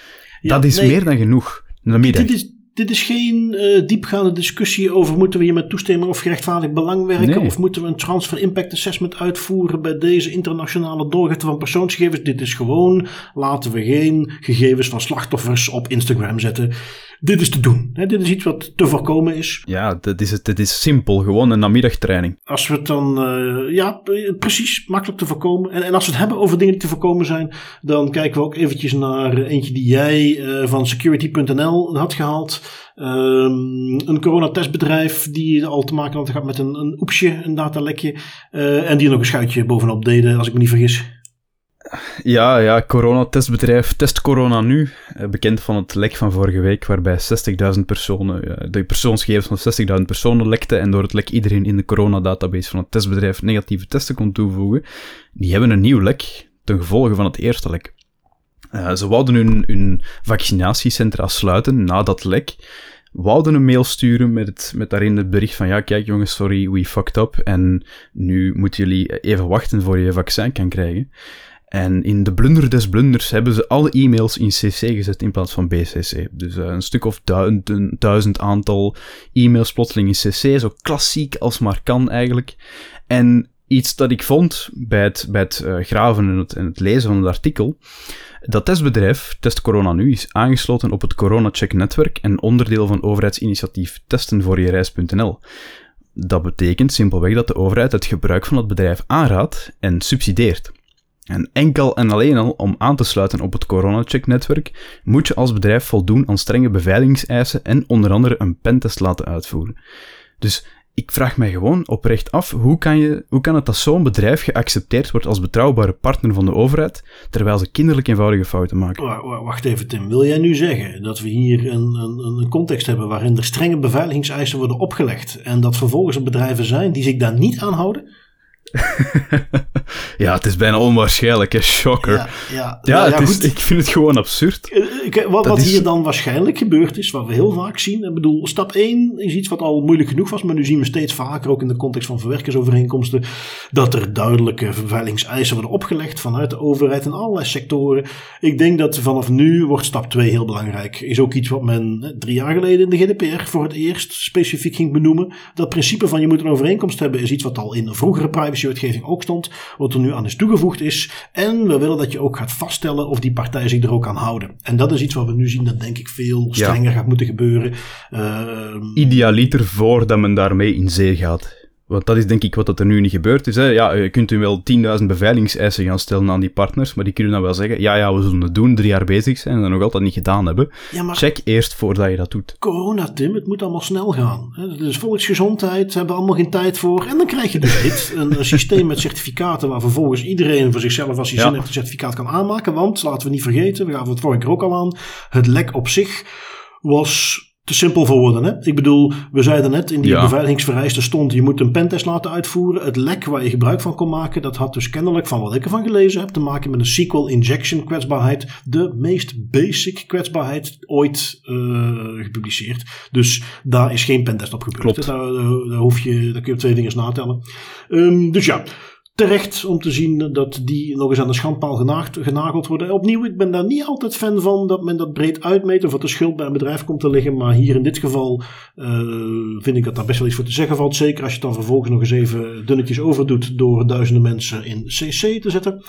dat is meer dan genoeg. Namiddag. Dit is, dit is geen uh, diepgaande discussie over moeten we hier met toestemming of gerechtvaardigd belang werken of moeten we een transfer impact assessment uitvoeren bij deze internationale doorgifte van persoonsgegevens. Dit is gewoon laten we geen gegevens van slachtoffers op Instagram zetten dit is te doen. dit is iets wat te voorkomen is. Ja, dat is het. Het is simpel. Gewoon een namiddagtraining. Als we het dan, uh, ja, precies, makkelijk te voorkomen. En, en als we het hebben over dingen die te voorkomen zijn, dan kijken we ook eventjes naar eentje die jij uh, van security.nl had gehaald. Um, een coronatestbedrijf die al te maken had gehad met een, een oepsje, een datalekje. Uh, en die nog een schuitje bovenop deden, als ik me niet vergis. Ja, ja, coronatestbedrijf Test Corona Nu, eh, bekend van het lek van vorige week, waarbij 60.000 personen, de persoonsgegevens van 60.000 personen lekten en door het lek iedereen in de coronadatabase van het testbedrijf negatieve testen kon toevoegen. Die hebben een nieuw lek ten gevolge van het eerste lek. Uh, ze wouden hun, hun vaccinatiecentra sluiten na dat lek wouden een mail sturen met, het, met daarin het bericht van ja, kijk jongens, sorry, we fucked up en nu moeten jullie even wachten voor je vaccin kan krijgen. En in de blunder des blunders hebben ze alle e-mails in CC gezet in plaats van BCC. Dus uh, een stuk of duizend, duizend aantal e-mails plotseling in CC, zo klassiek als maar kan eigenlijk. En iets dat ik vond bij het, bij het uh, graven en het, en het, lezen van het artikel, dat testbedrijf, Test Corona Nu, is aangesloten op het Corona Check netwerk en onderdeel van overheidsinitiatief Testen voor je reis.nl. Dat betekent simpelweg dat de overheid het gebruik van het bedrijf aanraadt en subsidieert. En enkel en alleen al om aan te sluiten op het CoronaCheck-netwerk moet je als bedrijf voldoen aan strenge beveiligingseisen en onder andere een pentest laten uitvoeren. Dus ik vraag mij gewoon oprecht af, hoe kan, je, hoe kan het dat zo'n bedrijf geaccepteerd wordt als betrouwbare partner van de overheid, terwijl ze kinderlijk eenvoudige fouten maken? Wacht even Tim, wil jij nu zeggen dat we hier een, een, een context hebben waarin er strenge beveiligingseisen worden opgelegd en dat vervolgens er bedrijven zijn die zich daar niet aan houden? ja, het is bijna onwaarschijnlijk, hè? Shocker. Ja, ja. ja, nou is, ik vind het gewoon absurd. Eh, wat, wat hier dan waarschijnlijk gebeurd is, wat we heel vaak zien. Ik bedoel, stap 1 is iets wat al moeilijk genoeg was, maar nu zien we steeds vaker, ook in de context van verwerkersovereenkomsten, dat er duidelijke beveiligingseisen worden opgelegd vanuit de overheid in allerlei sectoren. Ik denk dat vanaf nu wordt stap 2 heel belangrijk. Is ook iets wat men drie jaar geleden in de GDPR voor het eerst specifiek ging benoemen. Dat principe van je moet een overeenkomst hebben is iets wat al in de vroegere privacy privacywetgeving ook stond, wat er nu aan is toegevoegd is. En we willen dat je ook gaat vaststellen of die partij zich er ook aan houden. En dat is iets wat we nu zien dat denk ik veel strenger gaat moeten gebeuren. Uh, Idealiter voordat men daarmee in zee gaat. Want dat is denk ik wat er nu niet gebeurd is. Hè. Ja, je kunt u wel 10.000 beveiligingseisen gaan stellen aan die partners, maar die kunnen dan wel zeggen, ja, ja, we zullen het doen, drie jaar bezig zijn en dat nog altijd niet gedaan hebben. Ja, maar Check eerst voordat je dat doet. corona, Tim, het moet allemaal snel gaan. Dus volksgezondheid hebben we allemaal geen tijd voor. En dan krijg je dus dit, een, een systeem met certificaten waar vervolgens iedereen voor zichzelf als hij Ja. zin heeft een certificaat kan aanmaken. Want, laten we niet vergeten, we gaven het vorige keer ook al aan, het lek op zich was te simpel voor woorden. Hè? Ik bedoel, we zeiden net, in die Ja. beveiligingsvereisten stond, je moet een pentest laten uitvoeren. Het lek waar je gebruik van kon maken, dat had dus kennelijk, van wat ik ervan gelezen heb, te maken met een SQL injection kwetsbaarheid. De meest basic kwetsbaarheid ooit eh, gepubliceerd. Dus daar is geen pentest op gebeurd. Klopt. Daar, daar, daar hoef je, daar kun je op twee vingers natellen. Ehm, dus ja, terecht om te zien dat die nog eens aan de schandpaal genaagd, genageld worden. Opnieuw, ik ben daar niet altijd fan van dat men dat breed uitmeet of dat de schuld bij een bedrijf komt te liggen. Maar hier in dit geval eh, vind ik dat daar best wel iets voor te zeggen valt. Zeker als je het dan vervolgens nog eens even dunnetjes overdoet door duizenden mensen in CC te zetten.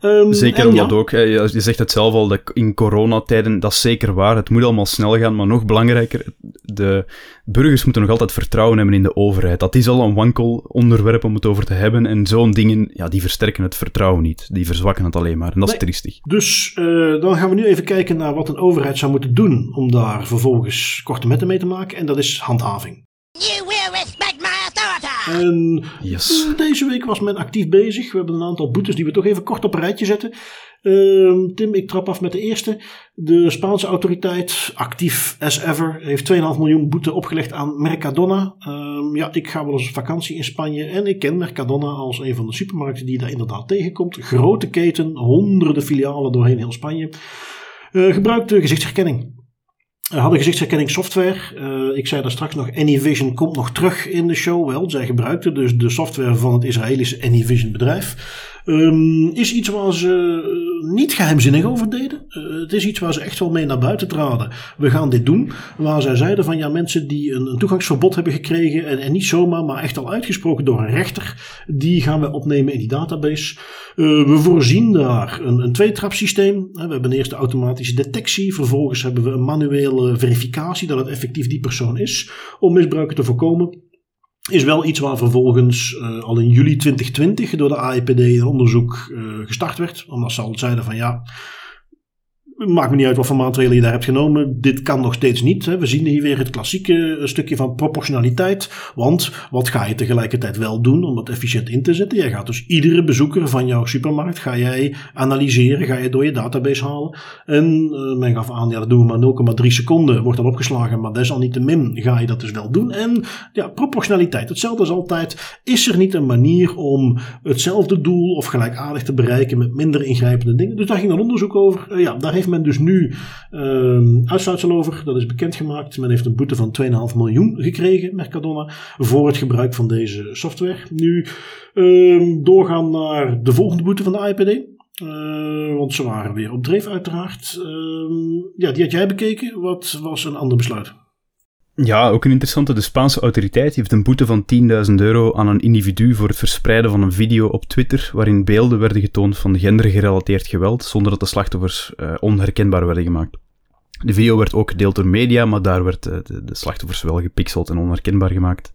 Ehm, Zeker omdat ja, ook, je zegt het zelf al, dat in coronatijden, dat is zeker waar. Het moet allemaal snel gaan, maar nog belangrijker, de burgers moeten nog altijd vertrouwen hebben in de overheid. Dat is al een wankel onderwerp om het over te hebben. En zo'n dingen, ja, die versterken het vertrouwen niet. Die verzwakken het alleen maar. En dat is triestig. Dus eh, dan gaan we nu even kijken naar wat een overheid zou moeten doen om daar vervolgens korte metten mee te maken. En dat is handhaving. En Yes. Eh, Deze week was men actief bezig. We hebben een aantal boetes die we toch even kort op een rijtje zetten. Ehm, Tim, ik trap af met de eerste. De Spaanse autoriteit, actief as ever, heeft 2,5 miljoen boete opgelegd aan Mercadona. Ehm, ja, ik ga wel eens op vakantie in Spanje en ik ken Mercadona als een van de supermarkten die je daar inderdaad tegenkomt. Grote keten, honderden filialen doorheen heel Spanje. Eh gebruikte gezichtsherkenning. We hadden gezichtsherkenningssoftware. Eh, ik zei daar straks nog, Anyvision komt nog terug in de show. Wel, zij gebruikten dus de software van het Israëlische Anyvision bedrijf. Ehm, is iets waar ze eh, niet geheimzinnig over deden. Eh, het is iets waar ze echt wel mee naar buiten traden. We gaan dit doen. Waar zij zeiden van ja, mensen die een, een toegangsverbod hebben gekregen. En, en niet zomaar, maar echt al uitgesproken door een rechter. Die gaan we opnemen in die database. Eh, we voorzien daar een, een tweetrapsysteem. We hebben eerst de automatische detectie. Vervolgens hebben we een manuele verificatie dat het effectief die persoon is. Om misbruiken te voorkomen. Is wel iets waar vervolgens eh, al in juli 2020 door de AIPD een onderzoek eh, gestart werd. Omdat ze al zeiden van ja, maakt me niet uit wat voor maatregelen je daar hebt genomen. Dit kan nog steeds niet. Hè. We zien hier weer het klassieke eh, stukje van proportionaliteit. Want wat ga je tegelijkertijd wel doen om dat efficiënt in te zetten? Jij gaat dus iedere bezoeker van jouw supermarkt ga jij analyseren, ga je door je database halen. En eh, men gaf aan, ja dat doen we maar 0,3 seconden, wordt dan opgeslagen. Maar desalniettemin ga je dat dus wel doen. En ja, proportionaliteit. Hetzelfde als altijd. Is er niet een manier om hetzelfde doel of gelijkaardig te bereiken met minder ingrijpende dingen? Dus daar ging een onderzoek over. Eh, ja, daar heeft men dus nu ehm uitsluitsel over. Dat is bekendgemaakt. Men heeft een boete van 2,5 miljoen gekregen, Mercadona, voor het gebruik van deze software. Nu ehm, doorgaan naar de volgende boete van de IPD. Eh, want ze waren weer op dreef uiteraard. Ehm, ja, die had jij bekeken. Wat was een ander besluit? Ja, ook een interessante. De Spaanse autoriteit heeft een boete van 10.000 euro aan een individu voor het verspreiden van een video op Twitter waarin beelden werden getoond van gendergerelateerd geweld, zonder dat de slachtoffers eh, onherkenbaar werden gemaakt. De video werd ook gedeeld door media, maar daar werd eh, de, de slachtoffers wel gepixeld en onherkenbaar gemaakt.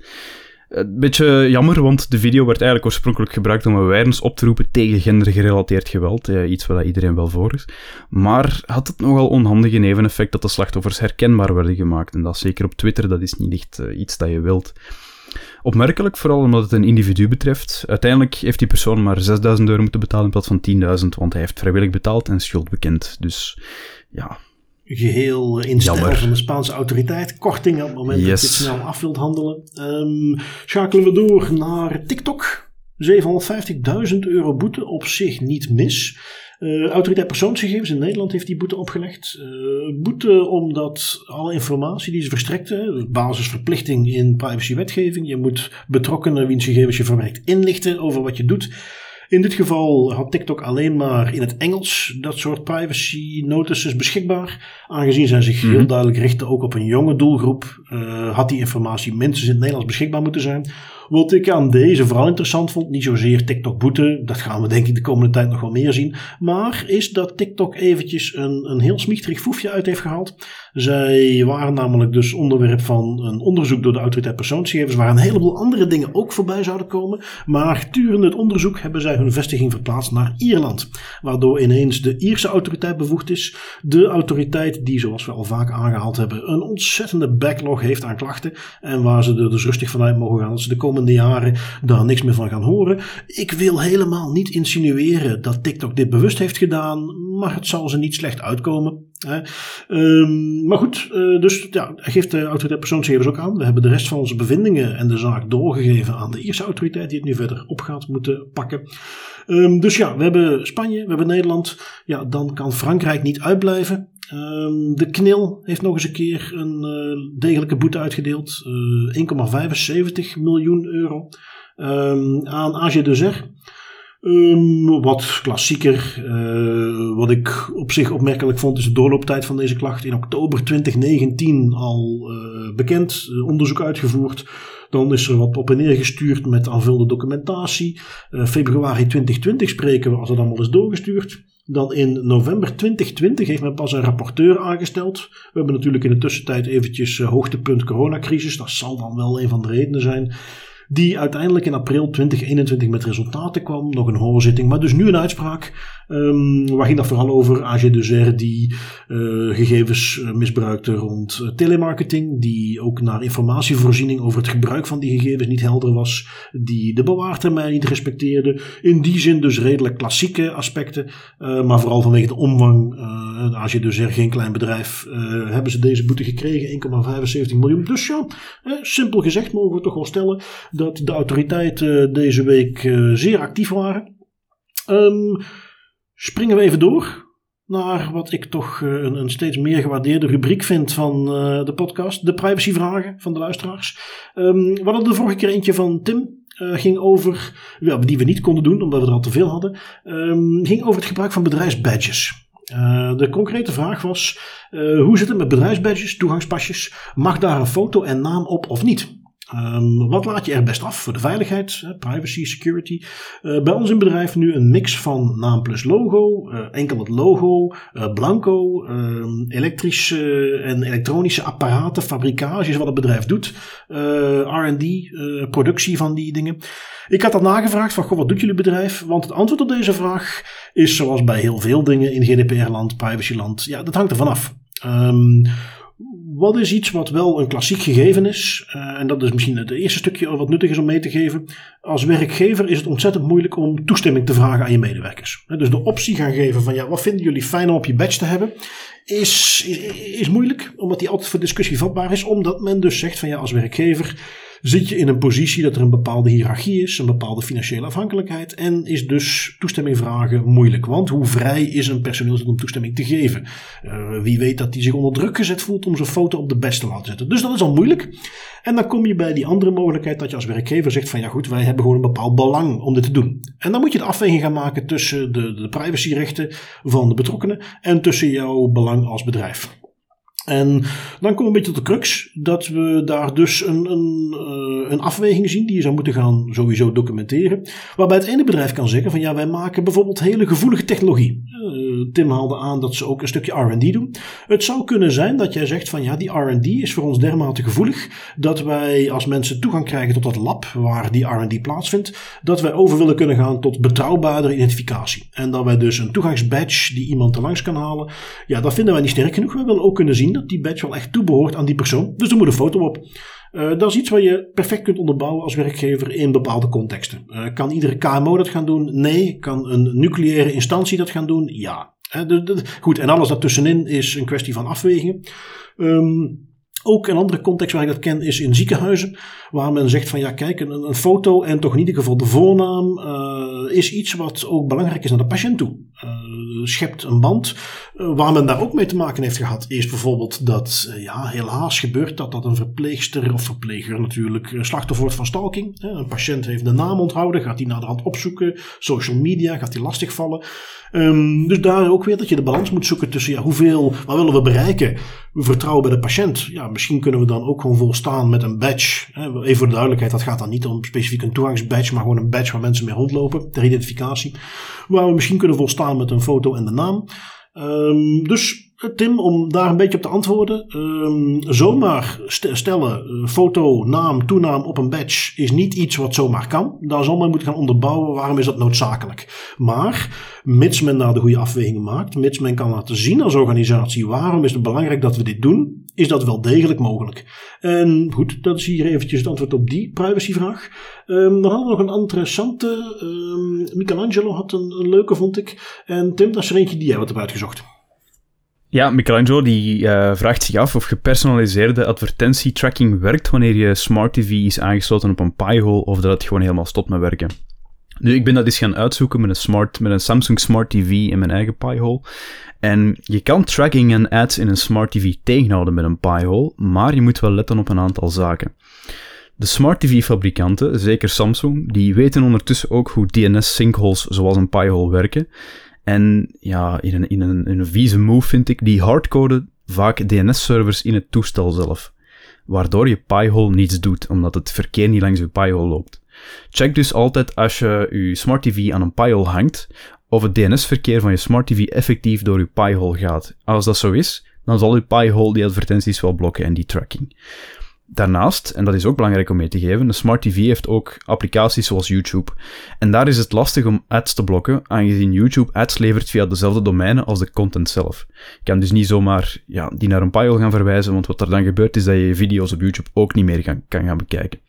Een beetje jammer, want de video werd eigenlijk oorspronkelijk gebruikt om awareness op te roepen tegen gendergerelateerd geweld, eh, iets waar iedereen wel voor is. Maar had het nogal onhandige neveneffect dat de slachtoffers herkenbaar werden gemaakt. En dat zeker op Twitter, dat is niet echt eh, iets dat je wilt. Opmerkelijk, vooral omdat het een individu betreft. Uiteindelijk heeft die persoon maar 6000 euro moeten betalen in plaats van 10.000, want hij heeft vrijwillig betaald en schuld bekend. Dus ja, geheel in stijl van de Spaanse autoriteit. Korting op het moment dat je snel af wilt handelen. Ehm, schakelen we door naar TikTok. 750.000 euro boete op zich niet mis. Eh, autoriteit persoonsgegevens in Nederland heeft die boete opgelegd. Eh, boete omdat alle informatie die ze verstrekten, basisverplichting in privacywetgeving, je moet betrokkenen wiens gegevens je verwerkt inlichten over wat je doet. In dit geval had TikTok alleen maar in het Engels dat soort privacy notices beschikbaar. Aangezien zij zich heel Mhm. duidelijk richten ook op een jonge doelgroep, eh, had die informatie minstens in het Nederlands beschikbaar moeten zijn. Wat ik aan deze vooral interessant vond, niet zozeer TikTok boete, dat gaan we denk ik de komende tijd nog wel meer zien, maar is dat TikTok eventjes een, een heel smichterig foefje uit heeft gehaald. Zij waren namelijk dus onderwerp van een onderzoek door de autoriteit persoonsgegevens, waar een heleboel andere dingen ook voorbij zouden komen, maar gedurende het onderzoek hebben zij hun vestiging verplaatst naar Ierland, waardoor ineens de Ierse autoriteit bevoegd is, de autoriteit die, zoals we al vaak aangehaald hebben, een ontzettende backlog heeft aan klachten en waar ze er dus rustig vanuit mogen gaan dat ze de komende jaren daar niks meer van gaan horen. Ik wil helemaal niet insinueren dat TikTok dit bewust heeft gedaan, maar het zal ze niet slecht uitkomen. Um, maar goed, uh, dus ja, geeft de autoriteit persoonsgegevens ook aan. We hebben de rest van onze bevindingen en de zaak doorgegeven aan de Ierse autoriteit die het nu verder op gaat moeten pakken. Um, dus ja, we hebben Spanje, we hebben Nederland. Ja, dan kan Frankrijk niet uitblijven. Um, de KNIL heeft nog eens een keer een uh, degelijke boete uitgedeeld. Uh, 1,75 miljoen euro aan AG. Um, wat klassieker. Uh, wat ik op zich opmerkelijk vond is de doorlooptijd van deze klacht. In oktober 2019 al uh, bekend, uh, onderzoek uitgevoerd. Dan is er wat op en neer gestuurd met aanvullende documentatie. februari 2020 spreken we als dat allemaal is doorgestuurd. Dan in november 2020 heeft men pas een rapporteur aangesteld. We hebben natuurlijk in de tussentijd eventjes hoogtepunt coronacrisis. Dat zal dan wel een van de redenen zijn die uiteindelijk in april 2021 met resultaten kwam. Nog een hoorzitting, maar dus nu een uitspraak. Um, waar ging dat vooral over? AG de die uh, gegevens eh, misbruikte rond uh, telemarketing. Die ook naar informatievoorziening over het gebruik van die gegevens niet helder was. Die de bewaartermijn niet respecteerde. In die zin dus redelijk klassieke aspecten. Maar vooral vanwege de omvang. Uh, AG de geen klein bedrijf. hebben ze deze boete gekregen. 1,75 miljoen. Dus ja, simpel gezegd mogen we toch wel stellen dat de autoriteiten deze week zeer actief waren. Um, springen we even door naar wat ik toch eh, een, een steeds meer gewaardeerde rubriek vind van de podcast. De privacyvragen van de luisteraars. Um, we hadden de vorige keer eentje van Tim. Ging over, die we niet konden doen omdat we er al te veel hadden. Um, ging over het gebruik van bedrijfsbadges. De concrete vraag was: hoe zit het met bedrijfsbadges, toegangspasjes? Mag daar een foto en naam op of niet? Um, wat laat je er best af voor de veiligheid, privacy, security? Uh, bij ons in bedrijf nu een mix van naam plus logo, uh, enkel het logo, blanco, ehm, elektrische en elektronische apparaten, fabrikages wat het bedrijf doet, R&D, productie van die dingen. Ik had dat nagevraagd van, goh, wat doet jullie bedrijf? Want het antwoord op deze vraag is zoals bij heel veel dingen in GDPR-land, privacyland, ja, dat hangt er vanaf. Um, wat is iets wat wel een klassiek gegeven is, uh, en dat is misschien het eerste stukje wat nuttig is om mee te geven. Als werkgever is het ontzettend moeilijk om toestemming te vragen aan je medewerkers. Dus de optie gaan geven van ja, wat vinden jullie fijn om op je badge te hebben, is, is, is moeilijk, omdat die altijd voor discussie vatbaar is, omdat men dus zegt van ja, als werkgever zit je in een positie dat er een bepaalde hiërarchie is, een bepaalde financiële afhankelijkheid en is dus toestemming vragen moeilijk. Want hoe vrij is een personeelslid om toestemming te geven? Uh, wie weet dat hij zich onder druk gezet voelt om zijn foto op de beste te laten zetten. Dus dat is al moeilijk. En dan kom je bij die andere mogelijkheid dat je als werkgever zegt van ja goed, wij hebben gewoon een bepaald belang om dit te doen. En dan moet je de afweging gaan maken tussen de, de privacyrechten van de betrokkenen en tussen jouw belang als bedrijf. En dan komen we een beetje tot de crux dat we daar dus een, een, eh, een afweging zien die je zou moeten gaan sowieso documenteren. Waarbij het ene bedrijf kan zeggen van ja, wij maken bijvoorbeeld hele gevoelige technologie. Tim haalde aan dat ze ook een stukje R&D doen. Het zou kunnen zijn dat jij zegt van ja, die R&D is voor ons dermate gevoelig dat wij als mensen toegang krijgen tot dat lab waar die R&D plaatsvindt, dat wij over willen kunnen gaan tot betrouwbaardere identificatie. En dat wij dus een toegangsbadge die iemand er langs kan halen, ja, dat vinden wij niet sterk genoeg. We willen ook kunnen zien dat die badge wel echt toebehoort aan die persoon. Dus er moet een foto op. Uh, dat is iets wat je perfect kunt onderbouwen als werkgever in bepaalde contexten. Uh, kan iedere KMO dat gaan doen? Nee. Kan een nucleaire instantie dat gaan doen? Ja. Goed, en alles daartussenin is een kwestie van afwegingen. Um, ook een andere context waar ik dat ken is in ziekenhuizen, waar men zegt van ja kijk, een, foto en toch in ieder geval de voornaam uh, is iets wat ook belangrijk is naar de patiënt toe. Uh, schept een band waar men daar ook mee te maken heeft gehad. Eerst bijvoorbeeld dat, ja, helaas gebeurt dat dat een verpleegster of verpleger natuurlijk slachtoffer wordt van stalking. Een patiënt heeft de naam onthouden, gaat die naar opzoeken. Social media gaat die lastigvallen. Um, dus daar ook weer dat je de balans moet zoeken tussen ja, hoeveel, wat willen we bereiken? We vertrouwen bij de patiënt. Ja, misschien kunnen we dan ook gewoon volstaan met een badge. Even voor de duidelijkheid, dat gaat dan niet om specifiek een toegangsbadge, maar gewoon een badge waar mensen mee rondlopen ter identificatie. Waar we misschien kunnen volstaan met een foto en de naam. Um, dus Tim, om daar een beetje op te antwoorden. Um, zomaar stellen, uh, foto, naam, toenaam op een badge is niet iets wat zomaar kan. Daar zal men moeten gaan onderbouwen waarom is dat noodzakelijk. Maar, mits men daar de goede afwegingen maakt, mits men kan laten zien als organisatie waarom is het belangrijk dat we dit doen, is dat wel degelijk mogelijk. En goed, dat is hier eventjes het antwoord op die privacyvraag. Dan hadden we nog een interessante. Um, Michelangelo had een, een, leuke, vond ik. En Tim, dat is er eentje die jij wat hebt uitgezocht. Ja, Michelangelo die uh, vraagt zich af of gepersonaliseerde advertentietracking werkt wanneer je smart TV is aangesloten op een piehole of dat het gewoon helemaal stopt met werken. Nu, ik ben dat eens gaan uitzoeken met een, smart, met een Samsung Smart TV in mijn eigen piehole. En je kan tracking en ads in een Smart TV tegenhouden met een piehole, maar je moet wel letten op een aantal zaken. De Smart TV-fabrikanten, zeker Samsung, die weten ondertussen ook hoe DNS-sinkholes zoals een piehole werken. En ja, in een, in een, een vieze move vind ik, die hardcoden vaak DNS-servers in het toestel zelf. Waardoor je piehole niets doet, omdat het verkeer niet langs je piehole loopt. Check dus altijd als je je Smart TV aan een piehole hangt, of het DNS-verkeer van je Smart TV effectief door je piehole gaat. Als dat zo is, dan zal je piehole die advertenties wel blokken en die tracking. Daarnaast, en dat is ook belangrijk om mee te geven, de Smart TV heeft ook applicaties zoals YouTube. En daar is het lastig om ads te blokken, aangezien YouTube ads levert via dezelfde domeinen als de content zelf. Je kan dus niet zomaar ja, die naar een pile gaan verwijzen, want wat er dan gebeurt is dat je video's op YouTube ook niet meer kan gaan bekijken.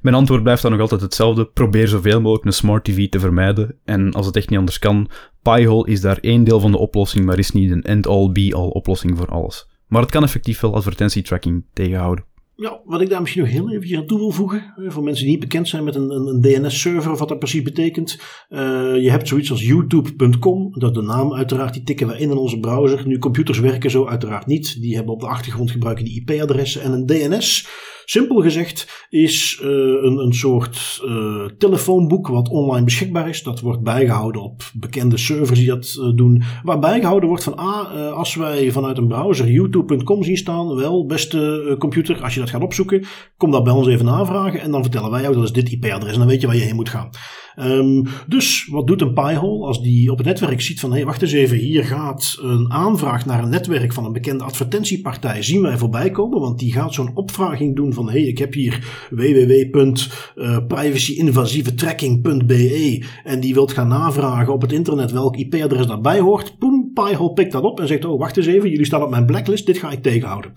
Mijn antwoord blijft dan nog altijd hetzelfde. Probeer zoveel mogelijk een smart TV te vermijden. En als het echt niet anders kan, Piehole is daar één deel van de oplossing, maar is niet een end-all be-all oplossing voor alles. Maar het kan effectief wel advertentietracking tegenhouden. Ja, wat ik daar misschien nog heel even aan toe wil voegen, voor mensen die niet bekend zijn met een, een, een DNS-server of wat dat precies betekent. Uh, je hebt zoiets als youtube.com, dat de naam uiteraard, die tikken we in in onze browser. Nu, computers werken zo uiteraard niet, die hebben op de achtergrond gebruiken die IP-adressen en een DNS Simpel gezegd is uh, een, een soort uh, telefoonboek wat online beschikbaar is. Dat wordt bijgehouden op bekende servers die dat uh, doen. Waar bijgehouden wordt van, ah, als wij vanuit een browser youtube.com zien staan, wel, beste computer, als je dat gaat opzoeken, kom dat bij ons even navragen en dan vertellen wij jou dat is dit IP-adres en dan weet je waar je heen moet gaan. Um, dus wat doet een piehole als die op het netwerk ziet van hé, hey, wacht eens even, hier gaat een aanvraag naar een netwerk van een bekende advertentiepartij, zien wij voorbij komen, want die gaat zo'n opvraging doen van hé, hey, ik heb hier www.privacyinvasievetracking.be en die wilt gaan navragen op het internet welk IP-adres daarbij hoort. Poem, piehole pikt dat op en zegt oh, wacht eens even, jullie staan op mijn blacklist, dit ga ik tegenhouden.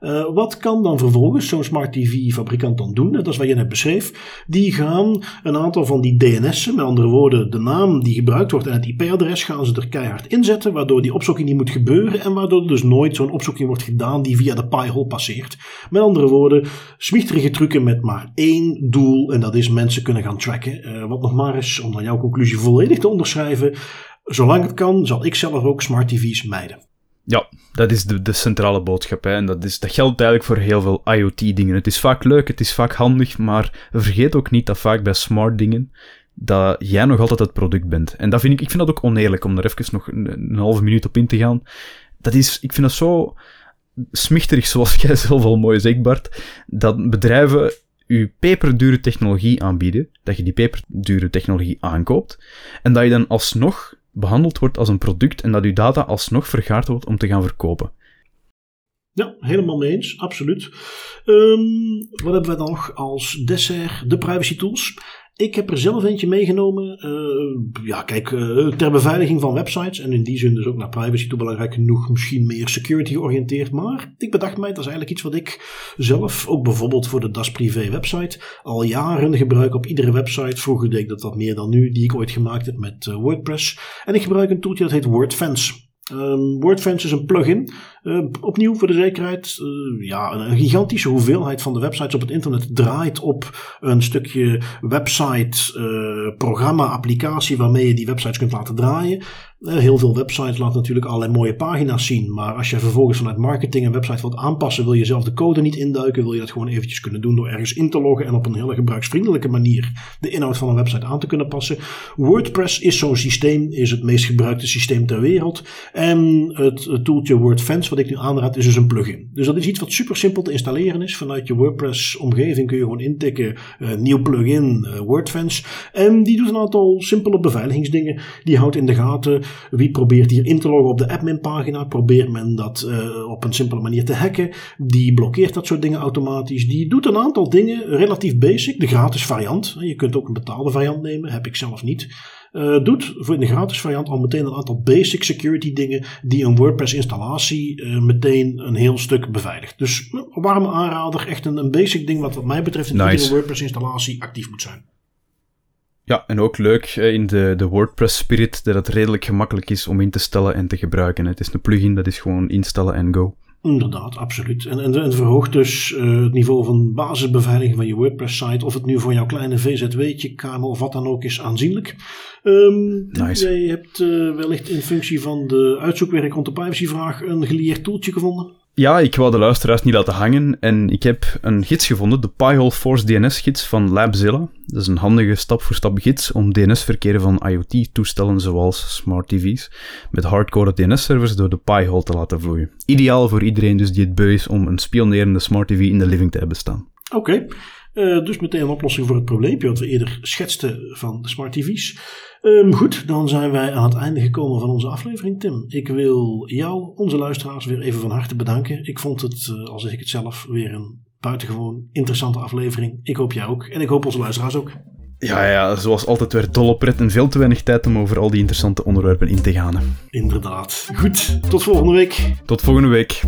Uh, wat kan dan vervolgens zo'n smart TV fabrikant dan doen? Dat is wat je net beschreef. Die gaan een aantal van die DNS'en, met andere woorden de naam die gebruikt wordt en het IP-adres, gaan ze er keihard inzetten, waardoor die opzoeking niet moet gebeuren en waardoor er dus nooit zo'n opzoeking wordt gedaan die via de piehole passeert. Met andere woorden, smichterige trucken met maar één doel en dat is mensen kunnen gaan tracken. Uh, wat nog maar eens, om dan jouw conclusie volledig te onderschrijven, zolang het kan, zal ik zelf ook smart TV's mijden. Ja, dat is de, de centrale boodschap. Hè. En dat, is, dat geldt eigenlijk voor heel veel IoT-dingen. Het is vaak leuk, het is vaak handig, maar vergeet ook niet dat vaak bij smart dingen dat jij nog altijd het product bent. En dat vind ik, ik vind dat ook oneerlijk om er even nog een, een halve minuut op in te gaan. Dat is, ik vind dat zo smichterig, zoals jij zelf al mooi zegt, Bart, dat bedrijven je peperdure technologie aanbieden, dat je die peperdure technologie aankoopt, en dat je dan alsnog behandeld wordt als een product en dat uw data alsnog vergaard wordt om te gaan verkopen. Ja, helemaal mee eens, absoluut. Um, wat hebben we dan nog als dessert? De privacy tools. Ik heb er zelf eentje meegenomen. Uh, ja, kijk, uh, ter beveiliging van websites. En in die zin dus ook naar privacy toe belangrijk genoeg. Misschien meer security georiënteerd. Maar ik bedacht mij, dat is eigenlijk iets wat ik zelf, ook bijvoorbeeld voor de Das Privé website, al jaren gebruik op iedere website. Vroeger deed ik dat wat meer dan nu, die ik ooit gemaakt heb met uh, WordPress. En ik gebruik een tooltje dat heet WordFence. Um, WordFence is een plugin. Uh, opnieuw voor de zekerheid. Uh, ja, een, gigantische hoeveelheid van de websites op het internet draait op een stukje website, uh, programma, applicatie waarmee je die websites kunt laten draaien. Heel veel websites laten natuurlijk allerlei mooie pagina's zien. Maar als je vervolgens vanuit marketing een website wilt aanpassen, wil je zelf de code niet induiken, wil je dat gewoon eventjes kunnen doen door ergens in te loggen en op een hele gebruiksvriendelijke manier de inhoud van een website aan te kunnen passen. WordPress is zo'n systeem, is het meest gebruikte systeem ter wereld. En het, tooltje WordFence, wat ik nu aanraad, is dus een plugin. Dus dat is iets wat super simpel te installeren is. Vanuit je WordPress-omgeving kun je gewoon intikken, uh, nieuw plugin, uh, WordFence. En die doet een aantal simpele beveiligingsdingen. Die houdt in de gaten wie probeert hier in te loggen op de admin-pagina. Probeert men dat uh, op een simpele manier te hacken. Die blokkeert dat soort dingen automatisch. Die doet een aantal dingen relatief basic. De gratis variant. Je kunt ook een betaalde variant nemen. Heb ik zelf niet. Uh, doet voor in de gratis variant al meteen een aantal basic security dingen die een WordPress installatie uh, meteen een heel stuk beveiligt. Dus warme aanrader, echt een, een basic ding wat wat mij betreft in nice. iedere WordPress installatie actief moet zijn. Ja, en ook leuk in de, de WordPress Spirit dat het redelijk gemakkelijk is om in te stellen en te gebruiken. Het is een plugin, dat is gewoon instellen en go. Inderdaad, absoluut. En, en, en verhoogt dus uh, het niveau van basisbeveiliging van je WordPress-site, of het nu voor jouw kleine VZW'tje, kamer of wat dan ook is, aanzienlijk. Um, nice. Jij hebt uh, wellicht in functie van de uitzoekwerk rond de privacyvraag een geleerd toeltje gevonden. Ja, ik wou de luisteraars niet laten hangen en ik heb een gids gevonden, de Pi-hole Force DNS-gids van LabZilla. Dat is een handige stap-voor-stap gids om DNS-verkeer van IoT-toestellen zoals smart TV's met hardcore DNS-servers door de Pi-hole te laten vloeien. Ideaal voor iedereen dus die het beu is om een spionerende smart TV in de living te hebben staan. Oké, uh, dus meteen een oplossing voor het probleempje wat we eerder schetsten van de smart TV's. Um, goed, dan zijn wij aan het einde gekomen van onze aflevering, Tim. Ik wil jou, onze luisteraars, weer even van harte bedanken. Ik vond het, uh, al zeg ik het zelf, weer een buitengewoon interessante aflevering. Ik hoop jij ook. En ik hoop onze luisteraars ook. Ja, ja, zoals altijd weer dol op pret en veel te weinig tijd om over al die interessante onderwerpen in te gaan. Inderdaad. Goed, tot volgende week. Tot volgende week.